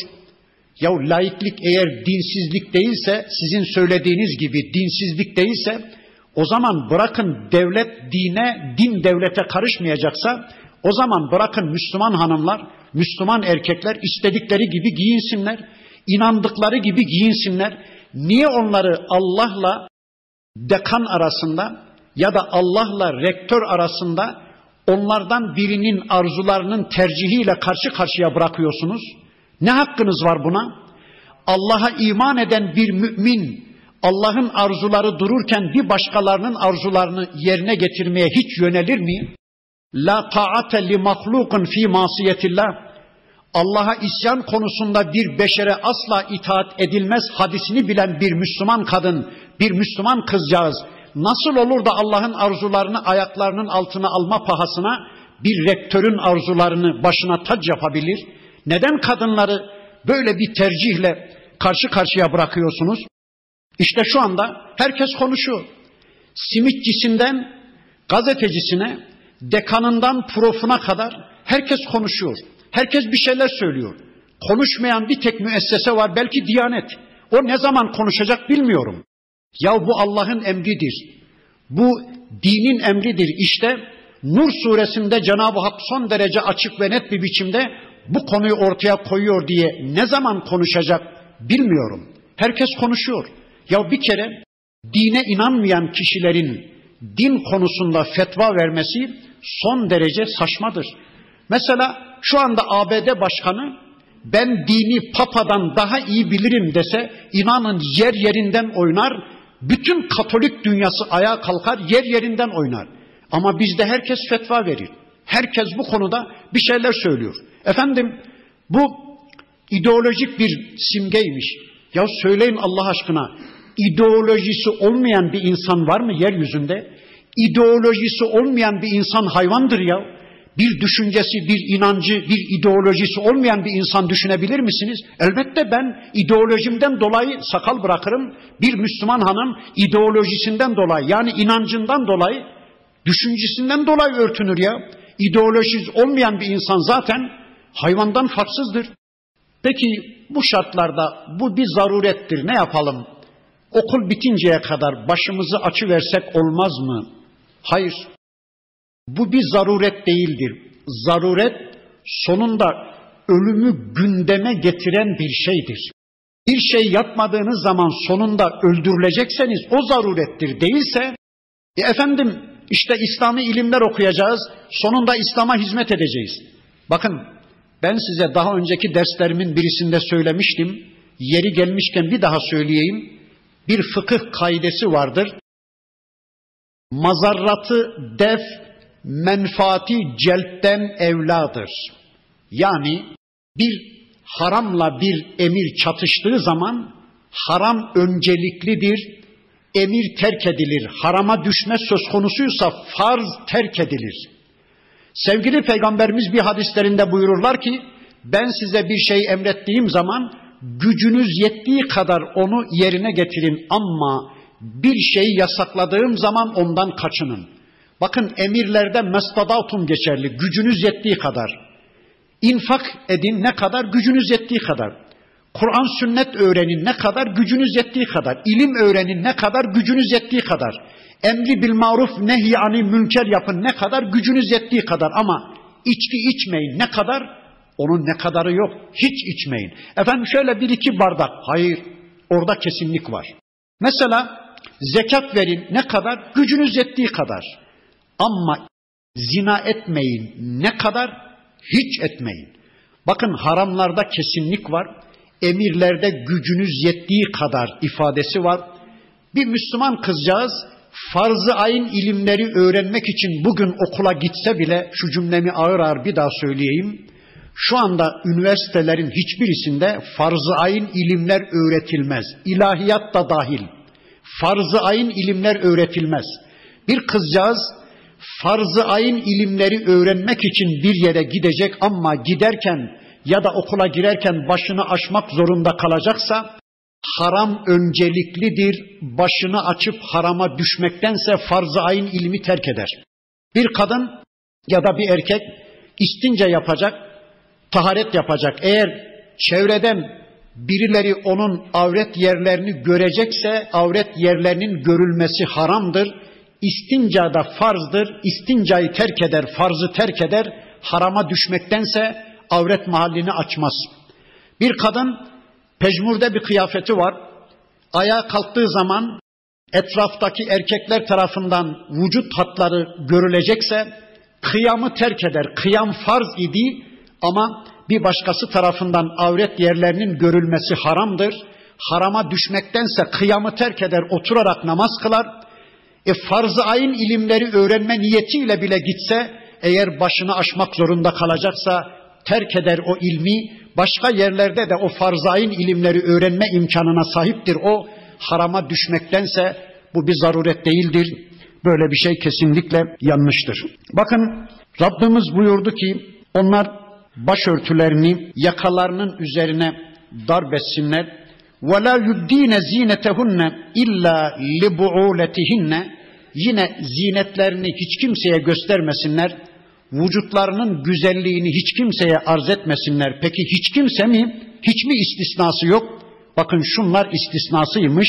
Ya laiklik eğer dinsizlik değilse, sizin söylediğiniz gibi dinsizlik değilse, o zaman bırakın devlet dine, din devlete karışmayacaksa, o zaman bırakın Müslüman hanımlar, Müslüman erkekler istedikleri gibi giyinsinler, inandıkları gibi giyinsinler. Niye onları Allah'la dekan arasında ya da Allah'la rektör arasında onlardan birinin arzularının tercihiyle karşı karşıya bırakıyorsunuz? Ne hakkınız var buna? Allah'a iman eden bir mümin Allah'ın arzuları dururken bir başkalarının arzularını yerine getirmeye hiç yönelir mi? La ta'ate li mahlukun fi masiyetillah. Allah'a isyan konusunda bir beşere asla itaat edilmez hadisini bilen bir Müslüman kadın, bir Müslüman kızcağız nasıl olur da Allah'ın arzularını ayaklarının altına alma pahasına bir rektörün arzularını başına tac yapabilir? Neden kadınları böyle bir tercihle karşı karşıya bırakıyorsunuz? İşte şu anda herkes konuşuyor. Simitçisinden gazetecisine, dekanından profuna kadar herkes konuşuyor. Herkes bir şeyler söylüyor. Konuşmayan bir tek müessese var belki Diyanet. O ne zaman konuşacak bilmiyorum. Ya bu Allah'ın emridir. Bu dinin emridir. İşte Nur suresinde Cenab-ı Hak son derece açık ve net bir biçimde bu konuyu ortaya koyuyor diye ne zaman konuşacak bilmiyorum. Herkes konuşuyor. Ya bir kere dine inanmayan kişilerin din konusunda fetva vermesi son derece saçmadır. Mesela şu anda ABD başkanı ben dini papadan daha iyi bilirim dese inanın yer yerinden oynar, bütün Katolik dünyası ayağa kalkar, yer yerinden oynar. Ama bizde herkes fetva verir. Herkes bu konuda bir şeyler söylüyor. Efendim bu ideolojik bir simgeymiş. Ya söyleyin Allah aşkına ideolojisi olmayan bir insan var mı yeryüzünde? İdeolojisi olmayan bir insan hayvandır ya. Bir düşüncesi, bir inancı, bir ideolojisi olmayan bir insan düşünebilir misiniz? Elbette ben ideolojimden dolayı sakal bırakırım. Bir Müslüman hanım ideolojisinden dolayı yani inancından dolayı, düşüncesinden dolayı örtünür ya. İdeolojisi olmayan bir insan zaten hayvandan farksızdır. Peki bu şartlarda bu bir zarurettir. Ne yapalım? Okul bitinceye kadar başımızı açı versek olmaz mı? Hayır. Bu bir zaruret değildir. Zaruret sonunda ölümü gündeme getiren bir şeydir. Bir şey yapmadığınız zaman sonunda öldürülecekseniz o zarurettir değilse e efendim işte İslami ilimler okuyacağız. Sonunda İslam'a hizmet edeceğiz. Bakın ben size daha önceki derslerimin birisinde söylemiştim. Yeri gelmişken bir daha söyleyeyim. Bir fıkıh kaidesi vardır. Mazarratı def menfaati celpten evladır. Yani bir haramla bir emir çatıştığı zaman haram önceliklidir, emir terk edilir. Harama düşme söz konusuysa farz terk edilir. Sevgili Peygamberimiz bir hadislerinde buyururlar ki, ben size bir şey emrettiğim zaman gücünüz yettiği kadar onu yerine getirin ama bir şeyi yasakladığım zaman ondan kaçının. Bakın emirlerde mestadatum geçerli. Gücünüz yettiği kadar. İnfak edin ne kadar? Gücünüz yettiği kadar. Kur'an sünnet öğrenin ne kadar? Gücünüz yettiği kadar. İlim öğrenin ne kadar? Gücünüz yettiği kadar. Emri bil maruf nehy ani münker yapın ne kadar? Gücünüz yettiği kadar. Ama içki içmeyin ne kadar? Onun ne kadarı yok. Hiç içmeyin. Efendim şöyle bir iki bardak. Hayır. Orada kesinlik var. Mesela zekat verin ne kadar? Gücünüz yettiği kadar. Ama zina etmeyin. Ne kadar? Hiç etmeyin. Bakın haramlarda kesinlik var. Emirlerde gücünüz yettiği kadar ifadesi var. Bir Müslüman kızcağız farz-ı ayın ilimleri öğrenmek için bugün okula gitse bile şu cümlemi ağır ağır bir daha söyleyeyim. Şu anda üniversitelerin hiçbirisinde farz-ı ayın ilimler öğretilmez. İlahiyat da dahil. Farz-ı ayın ilimler öğretilmez. Bir kızcağız farz-ı ayın ilimleri öğrenmek için bir yere gidecek ama giderken ya da okula girerken başını açmak zorunda kalacaksa haram önceliklidir. Başını açıp harama düşmektense farz-ı ayın ilmi terk eder. Bir kadın ya da bir erkek istince yapacak, taharet yapacak. Eğer çevreden birileri onun avret yerlerini görecekse avret yerlerinin görülmesi haramdır. İstinca da farzdır. İstincayı terk eder, farzı terk eder. Harama düşmektense avret mahallini açmaz. Bir kadın pejmurde bir kıyafeti var. Ayağa kalktığı zaman etraftaki erkekler tarafından vücut hatları görülecekse kıyamı terk eder. Kıyam farz idi ama bir başkası tarafından avret yerlerinin görülmesi haramdır. Harama düşmektense kıyamı terk eder, oturarak namaz kılar. E farz-ı ayın ilimleri öğrenme niyetiyle bile gitse, eğer başını aşmak zorunda kalacaksa terk eder o ilmi, başka yerlerde de o farz-ı ayın ilimleri öğrenme imkanına sahiptir. O harama düşmektense bu bir zaruret değildir. Böyle bir şey kesinlikle yanlıştır. Bakın Rabbimiz buyurdu ki onlar başörtülerini yakalarının üzerine darbetsinler. وَلَا يُدِّينَ زِينَتَهُنَّ اِلَّا لِبُعُولَتِهِنَّ Yine zinetlerini hiç kimseye göstermesinler. Vücutlarının güzelliğini hiç kimseye arz etmesinler. Peki hiç kimse mi? Hiç mi istisnası yok? Bakın şunlar istisnasıymış.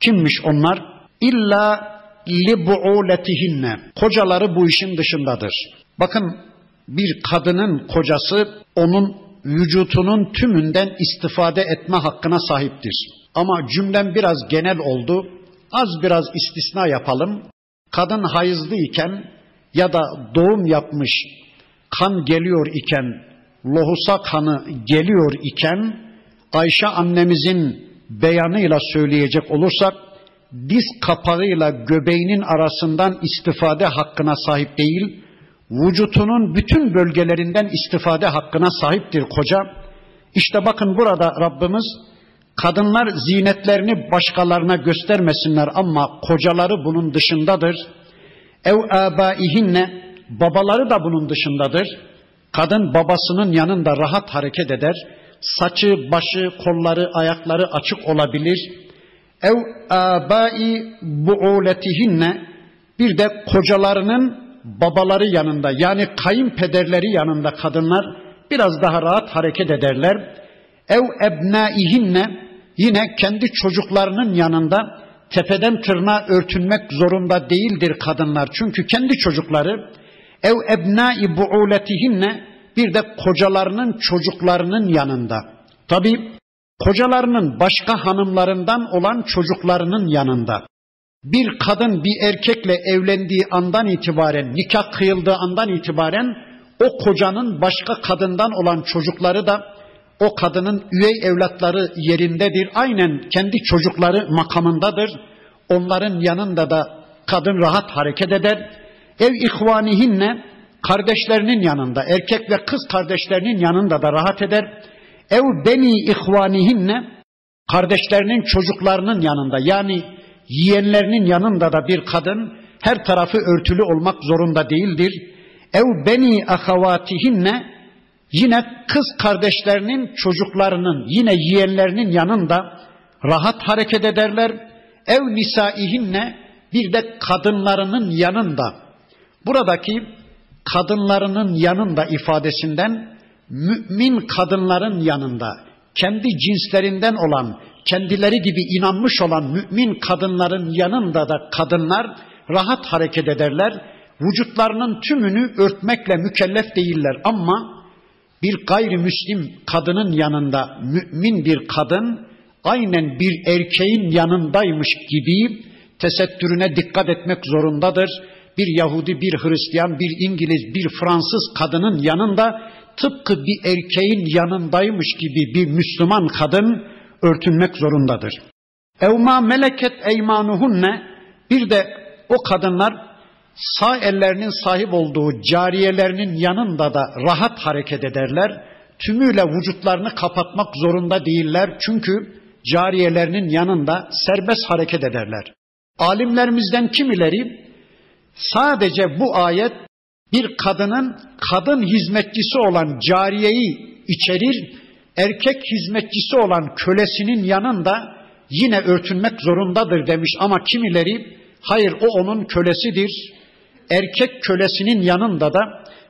Kimmiş onlar? İlla libu'uletihinne. Kocaları bu işin dışındadır. Bakın bir kadının kocası onun vücutunun tümünden istifade etme hakkına sahiptir. Ama cümlem biraz genel oldu. Az biraz istisna yapalım. Kadın hayızlı iken ya da doğum yapmış kan geliyor iken, lohusa kanı geliyor iken Ayşe annemizin beyanıyla söyleyecek olursak diz kapağıyla göbeğinin arasından istifade hakkına sahip değil, vücutunun bütün bölgelerinden istifade hakkına sahiptir koca. İşte bakın burada Rabbimiz kadınlar zinetlerini başkalarına göstermesinler ama kocaları bunun dışındadır. Ev abaihinne babaları da bunun dışındadır. Kadın babasının yanında rahat hareket eder. Saçı, başı, kolları, ayakları açık olabilir. Ev abai buuletihinne bir de kocalarının babaları yanında yani kayınpederleri yanında kadınlar biraz daha rahat hareket ederler. Ev ebnaihinne yine kendi çocuklarının yanında tepeden tırnağa örtünmek zorunda değildir kadınlar. Çünkü kendi çocukları ev ebnai buuletihinne bir de kocalarının çocuklarının yanında. Tabi kocalarının başka hanımlarından olan çocuklarının yanında. Bir kadın bir erkekle evlendiği andan itibaren, nikah kıyıldığı andan itibaren o kocanın başka kadından olan çocukları da o kadının üvey evlatları yerindedir. Aynen kendi çocukları makamındadır. Onların yanında da kadın rahat hareket eder. Ev ihvanihinne kardeşlerinin yanında, erkek ve kız kardeşlerinin yanında da rahat eder. Ev beni ihvanihinne kardeşlerinin çocuklarının yanında yani yeğenlerinin yanında da bir kadın her tarafı örtülü olmak zorunda değildir. Ev beni ahavatihinne yine kız kardeşlerinin çocuklarının yine yeğenlerinin yanında rahat hareket ederler. Ev nisaihinne bir de kadınlarının yanında. Buradaki kadınlarının yanında ifadesinden mümin kadınların yanında kendi cinslerinden olan kendileri gibi inanmış olan mümin kadınların yanında da kadınlar rahat hareket ederler. Vücutlarının tümünü örtmekle mükellef değiller ama bir gayrimüslim kadının yanında mümin bir kadın aynen bir erkeğin yanındaymış gibi tesettürüne dikkat etmek zorundadır. Bir Yahudi, bir Hristiyan, bir İngiliz, bir Fransız kadının yanında tıpkı bir erkeğin yanındaymış gibi bir Müslüman kadın örtünmek zorundadır. Evma meleket eymanuhunne bir de o kadınlar sağ ellerinin sahip olduğu cariyelerinin yanında da rahat hareket ederler. Tümüyle vücutlarını kapatmak zorunda değiller. Çünkü cariyelerinin yanında serbest hareket ederler. Alimlerimizden kimileri Sadece bu ayet bir kadının kadın hizmetçisi olan cariyeyi içerir, erkek hizmetçisi olan kölesinin yanında yine örtünmek zorundadır demiş ama kimileri hayır o onun kölesidir. Erkek kölesinin yanında da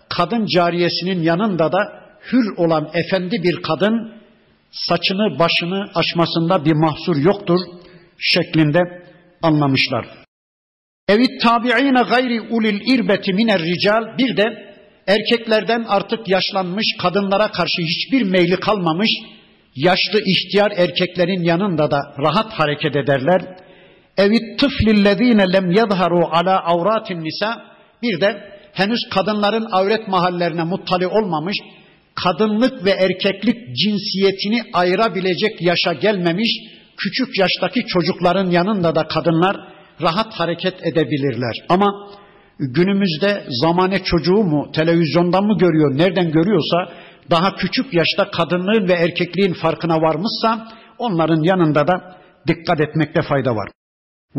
kadın cariyesinin yanında da hür olan efendi bir kadın saçını başını açmasında bir mahsur yoktur şeklinde anlamışlar. Evit tabi'ine gayri ulil irbeti miner rical bir de erkeklerden artık yaşlanmış kadınlara karşı hiçbir meyli kalmamış yaşlı ihtiyar erkeklerin yanında da rahat hareket ederler. Evit tıflillezine lem yadharu ala avratin nisa bir de henüz kadınların avret mahallerine muttali olmamış, kadınlık ve erkeklik cinsiyetini ayırabilecek yaşa gelmemiş küçük yaştaki çocukların yanında da kadınlar rahat hareket edebilirler. Ama günümüzde zamane çocuğu mu televizyondan mı görüyor, nereden görüyorsa daha küçük yaşta kadınlığın ve erkekliğin farkına varmışsa onların yanında da dikkat etmekte fayda var.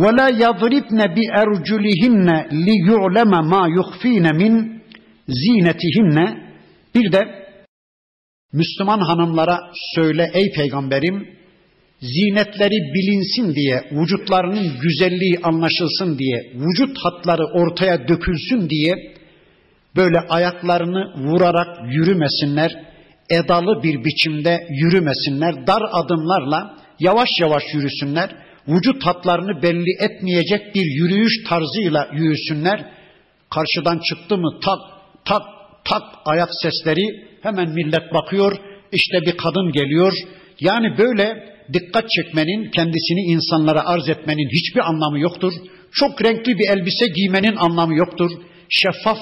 وَلَا يَضْرِبْنَ بِاَرْجُلِهِنَّ لِيُعْلَمَ مَا يُخْف۪ينَ مِنْ زِينَتِهِنَّ Bir de Müslüman hanımlara söyle ey peygamberim, zinetleri bilinsin diye, vücutlarının güzelliği anlaşılsın diye, vücut hatları ortaya dökülsün diye böyle ayaklarını vurarak yürümesinler, edalı bir biçimde yürümesinler, dar adımlarla yavaş yavaş yürüsünler, Vücut hatlarını belli etmeyecek bir yürüyüş tarzıyla yürüsünler. Karşıdan çıktı mı tak tak tak ayak sesleri hemen millet bakıyor, işte bir kadın geliyor. Yani böyle dikkat çekmenin, kendisini insanlara arz etmenin hiçbir anlamı yoktur. Çok renkli bir elbise giymenin anlamı yoktur. Şeffaf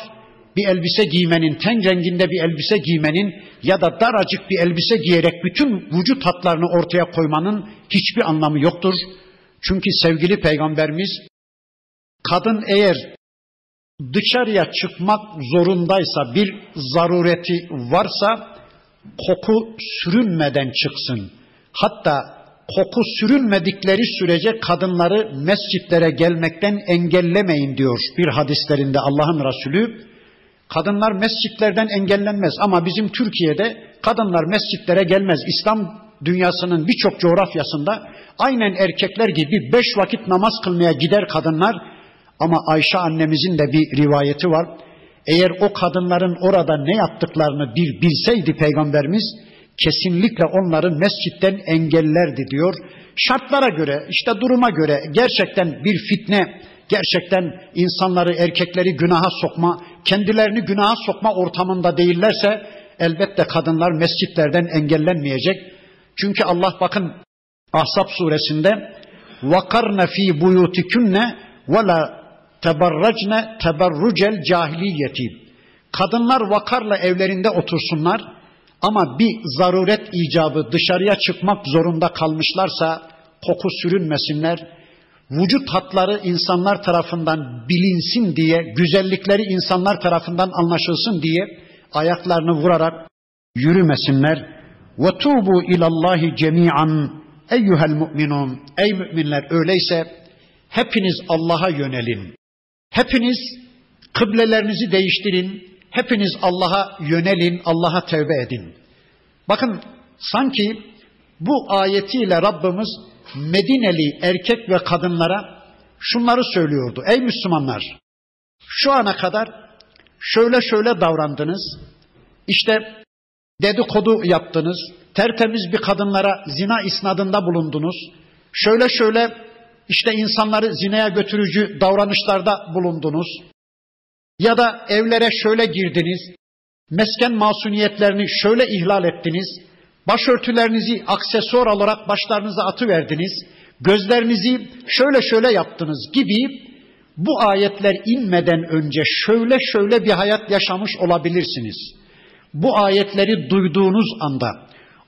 bir elbise giymenin, ten renginde bir elbise giymenin ya da daracık bir elbise giyerek bütün vücut hatlarını ortaya koymanın hiçbir anlamı yoktur. Çünkü sevgili peygamberimiz kadın eğer dışarıya çıkmak zorundaysa bir zarureti varsa koku sürünmeden çıksın. Hatta koku sürünmedikleri sürece kadınları mescitlere gelmekten engellemeyin diyor bir hadislerinde Allah'ın Resulü. Kadınlar mescitlerden engellenmez ama bizim Türkiye'de kadınlar mescitlere gelmez. İslam dünyasının birçok coğrafyasında aynen erkekler gibi beş vakit namaz kılmaya gider kadınlar ama Ayşe annemizin de bir rivayeti var. Eğer o kadınların orada ne yaptıklarını bir bilseydi peygamberimiz kesinlikle onları mescitten engellerdi diyor. Şartlara göre, işte duruma göre gerçekten bir fitne, gerçekten insanları, erkekleri günaha sokma, kendilerini günaha sokma ortamında değillerse elbette kadınlar mescitlerden engellenmeyecek. Çünkü Allah bakın Ahzab suresinde fi buyutikunne ve la teberracne teberrucel cahiliyeti. Kadınlar vakarla evlerinde otursunlar ama bir zaruret icabı dışarıya çıkmak zorunda kalmışlarsa koku sürünmesinler. Vücut hatları insanlar tarafından bilinsin diye, güzellikleri insanlar tarafından anlaşılsın diye ayaklarını vurarak yürümesinler. Ve tubu ilallahi cemi'an eyyuhel mu'minun. Ey müminler öyleyse hepiniz Allah'a yönelin. Hepiniz kıblelerinizi değiştirin. Hepiniz Allah'a yönelin, Allah'a tevbe edin. Bakın sanki bu ayetiyle Rabbimiz Medineli erkek ve kadınlara şunları söylüyordu. Ey Müslümanlar şu ana kadar şöyle şöyle davrandınız. İşte dedikodu yaptınız. Tertemiz bir kadınlara zina isnadında bulundunuz. Şöyle şöyle işte insanları zinaya götürücü davranışlarda bulundunuz. Ya da evlere şöyle girdiniz. Mesken masuniyetlerini şöyle ihlal ettiniz. Başörtülerinizi aksesuar olarak başlarınıza atıverdiniz. Gözlerinizi şöyle şöyle yaptınız gibi bu ayetler inmeden önce şöyle şöyle bir hayat yaşamış olabilirsiniz. Bu ayetleri duyduğunuz anda,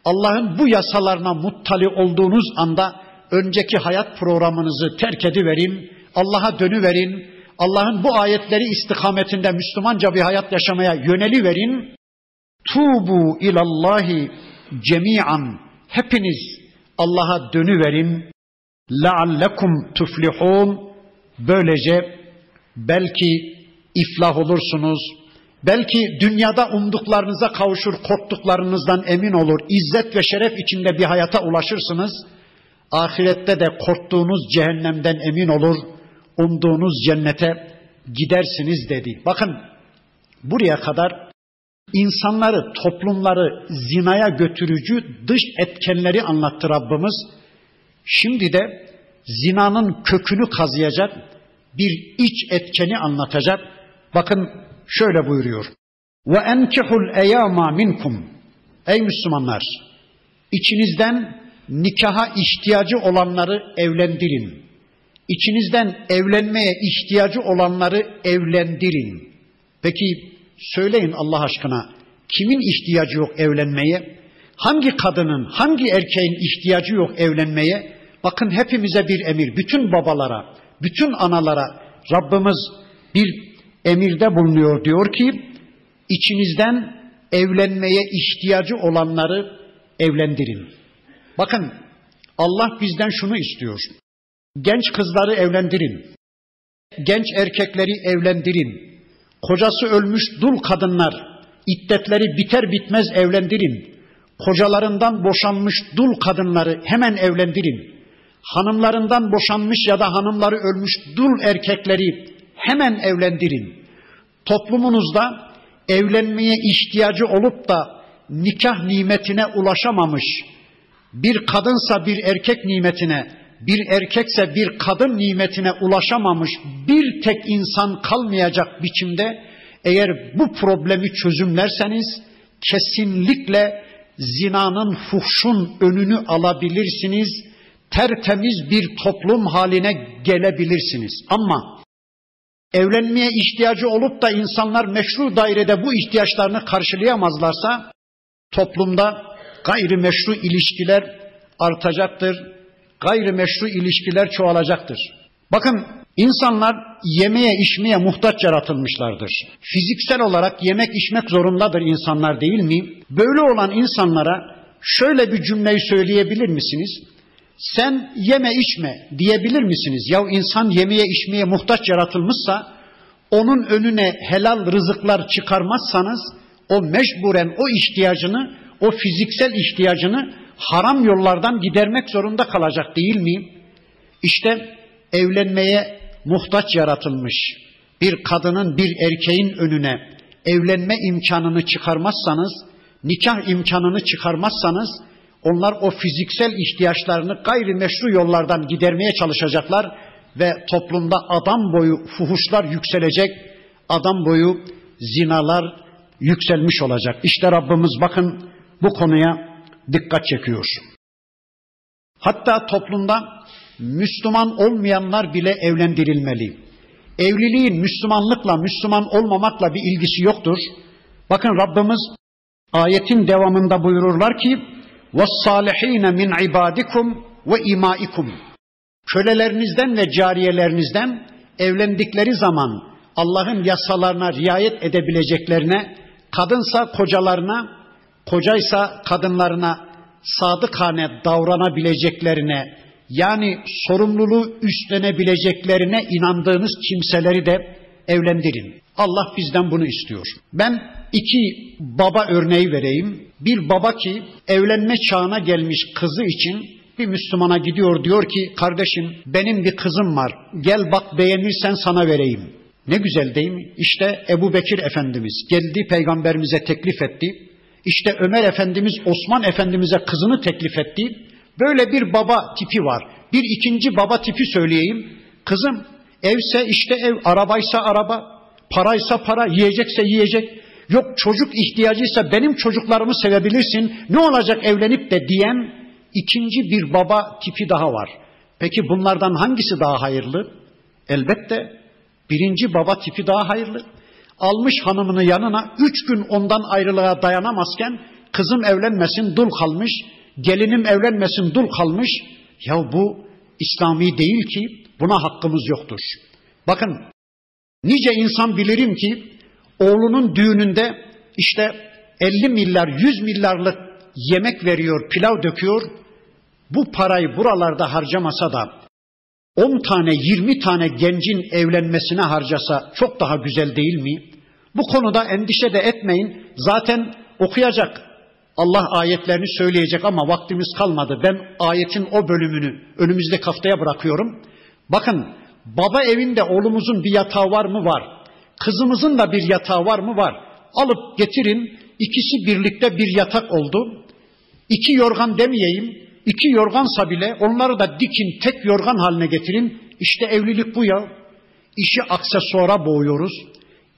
Allah'ın bu yasalarına muttali olduğunuz anda önceki hayat programınızı terk ediverin, Allah'a dönüverin, Allah'ın bu ayetleri istikametinde Müslümanca bir hayat yaşamaya yöneli verin. Tubu ilallahi cemi'an hepiniz Allah'a dönüverin. Leallekum tuflihun böylece Belki iflah olursunuz. Belki dünyada umduklarınıza kavuşur, korktuklarınızdan emin olur. İzzet ve şeref içinde bir hayata ulaşırsınız. Ahirette de korktuğunuz cehennemden emin olur. Umduğunuz cennete gidersiniz dedi. Bakın buraya kadar insanları, toplumları zinaya götürücü dış etkenleri anlattı Rabbimiz. Şimdi de zinanın kökünü kazıyacak bir iç etkeni anlatacak. Bakın şöyle buyuruyor. Ve enkihul eyama minkum. Ey Müslümanlar, içinizden nikaha ihtiyacı olanları evlendirin. İçinizden evlenmeye ihtiyacı olanları evlendirin. Peki söyleyin Allah aşkına kimin ihtiyacı yok evlenmeye? Hangi kadının, hangi erkeğin ihtiyacı yok evlenmeye? Bakın hepimize bir emir, bütün babalara, bütün analara Rabbimiz bir emirde bulunuyor diyor ki içinizden evlenmeye ihtiyacı olanları evlendirin. Bakın Allah bizden şunu istiyor. Genç kızları evlendirin. Genç erkekleri evlendirin. Kocası ölmüş dul kadınlar iddetleri biter bitmez evlendirin. Kocalarından boşanmış dul kadınları hemen evlendirin. Hanımlarından boşanmış ya da hanımları ölmüş dul erkekleri hemen evlendirin. Toplumunuzda evlenmeye ihtiyacı olup da nikah nimetine ulaşamamış, bir kadınsa bir erkek nimetine, bir erkekse bir kadın nimetine ulaşamamış bir tek insan kalmayacak biçimde eğer bu problemi çözümlerseniz kesinlikle zinanın, fuhşun önünü alabilirsiniz. Tertemiz bir toplum haline gelebilirsiniz. Ama evlenmeye ihtiyacı olup da insanlar meşru dairede bu ihtiyaçlarını karşılayamazlarsa toplumda gayrimeşru ilişkiler artacaktır. Gayrimeşru ilişkiler çoğalacaktır. Bakın insanlar yemeye içmeye muhtaç yaratılmışlardır. Fiziksel olarak yemek içmek zorundadır insanlar değil mi? Böyle olan insanlara şöyle bir cümleyi söyleyebilir misiniz? Sen yeme içme diyebilir misiniz? Ya insan yemeye içmeye muhtaç yaratılmışsa onun önüne helal rızıklar çıkarmazsanız o mecburen o ihtiyacını, o fiziksel ihtiyacını haram yollardan gidermek zorunda kalacak değil mi? İşte evlenmeye muhtaç yaratılmış bir kadının bir erkeğin önüne evlenme imkanını çıkarmazsanız, nikah imkanını çıkarmazsanız onlar o fiziksel ihtiyaçlarını gayrimeşru yollardan gidermeye çalışacaklar ve toplumda adam boyu fuhuşlar yükselecek, adam boyu zinalar yükselmiş olacak. İşte Rabbimiz bakın bu konuya dikkat çekiyor. Hatta toplumda Müslüman olmayanlar bile evlendirilmeli. Evliliğin Müslümanlıkla, Müslüman olmamakla bir ilgisi yoktur. Bakın Rabbimiz ayetin devamında buyururlar ki وَالصَّالِح۪ينَ مِنْ عِبَادِكُمْ وَاِمَائِكُمْ Kölelerinizden ve cariyelerinizden evlendikleri zaman Allah'ın yasalarına riayet edebileceklerine, kadınsa kocalarına, kocaysa kadınlarına sadıkane davranabileceklerine, yani sorumluluğu üstlenebileceklerine inandığınız kimseleri de evlendirin. Allah bizden bunu istiyor. Ben iki baba örneği vereyim. Bir baba ki evlenme çağına gelmiş kızı için bir Müslümana gidiyor diyor ki kardeşim benim bir kızım var gel bak beğenirsen sana vereyim. Ne güzel değil mi? İşte Ebu Bekir Efendimiz geldi peygamberimize teklif etti. İşte Ömer Efendimiz Osman Efendimiz'e kızını teklif etti. Böyle bir baba tipi var. Bir ikinci baba tipi söyleyeyim. Kızım evse işte ev, arabaysa araba, paraysa para, yiyecekse yiyecek. Yok çocuk ihtiyacıysa benim çocuklarımı sevebilirsin. Ne olacak evlenip de diyen ikinci bir baba tipi daha var. Peki bunlardan hangisi daha hayırlı? Elbette birinci baba tipi daha hayırlı. Almış hanımını yanına üç gün ondan ayrılığa dayanamazken kızım evlenmesin dul kalmış, gelinim evlenmesin dul kalmış. Ya bu İslami değil ki buna hakkımız yoktur. Bakın nice insan bilirim ki oğlunun düğününde işte 50 milyar 100 milyarlık yemek veriyor, pilav döküyor. Bu parayı buralarda harcamasa da 10 tane 20 tane gencin evlenmesine harcasa çok daha güzel değil mi? Bu konuda endişe de etmeyin. Zaten okuyacak. Allah ayetlerini söyleyecek ama vaktimiz kalmadı. Ben ayetin o bölümünü önümüzdeki haftaya bırakıyorum. Bakın baba evinde oğlumuzun bir yatağı var mı? Var. Kızımızın da bir yatağı var mı? Var. Alıp getirin. İkisi birlikte bir yatak oldu. İki yorgan demeyeyim. İki yorgansa bile onları da dikin tek yorgan haline getirin. İşte evlilik bu ya. İşi aksesuara boğuyoruz.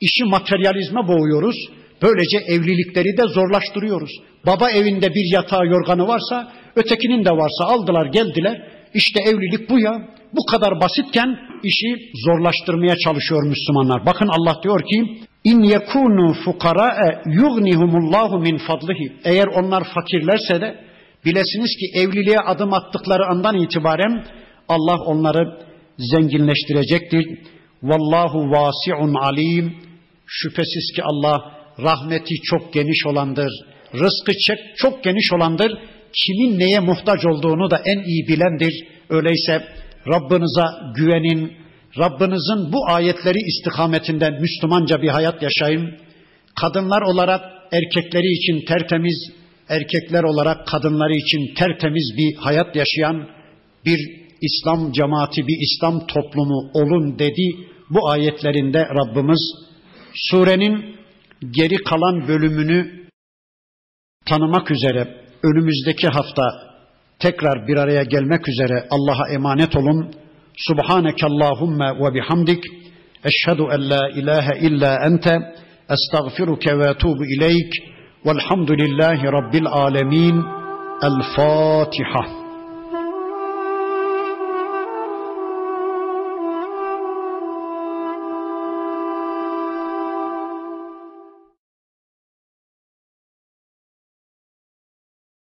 İşi materyalizme boğuyoruz. Böylece evlilikleri de zorlaştırıyoruz. Baba evinde bir yatağı yorganı varsa ötekinin de varsa aldılar geldiler. İşte evlilik bu ya. Bu kadar basitken işi zorlaştırmaya çalışıyor Müslümanlar. Bakın Allah diyor ki İn yekunu fukara yughnihumullahu min fadlihi. Eğer onlar fakirlerse de bilesiniz ki evliliğe adım attıkları andan itibaren Allah onları zenginleştirecektir. Vallahu vasiun alim. Şüphesiz ki Allah rahmeti çok geniş olandır. Rızkı çok geniş olandır. Kimin neye muhtaç olduğunu da en iyi bilendir. Öyleyse Rabbinize güvenin. Rabbinizin bu ayetleri istikametinden Müslümanca bir hayat yaşayın. Kadınlar olarak erkekleri için tertemiz, erkekler olarak kadınları için tertemiz bir hayat yaşayan bir İslam cemaati, bir İslam toplumu olun dedi. Bu ayetlerinde Rabbimiz surenin geri kalan bölümünü tanımak üzere önümüzdeki hafta tekrar bir araya gelmek üzere Allah'a emanet olun. Subhaneke Allahümme ve bihamdik. Eşhedü en la ilahe illa ente. Estağfiruke ve etubu ileyk. Velhamdülillahi Rabbil alemin. El Fatiha.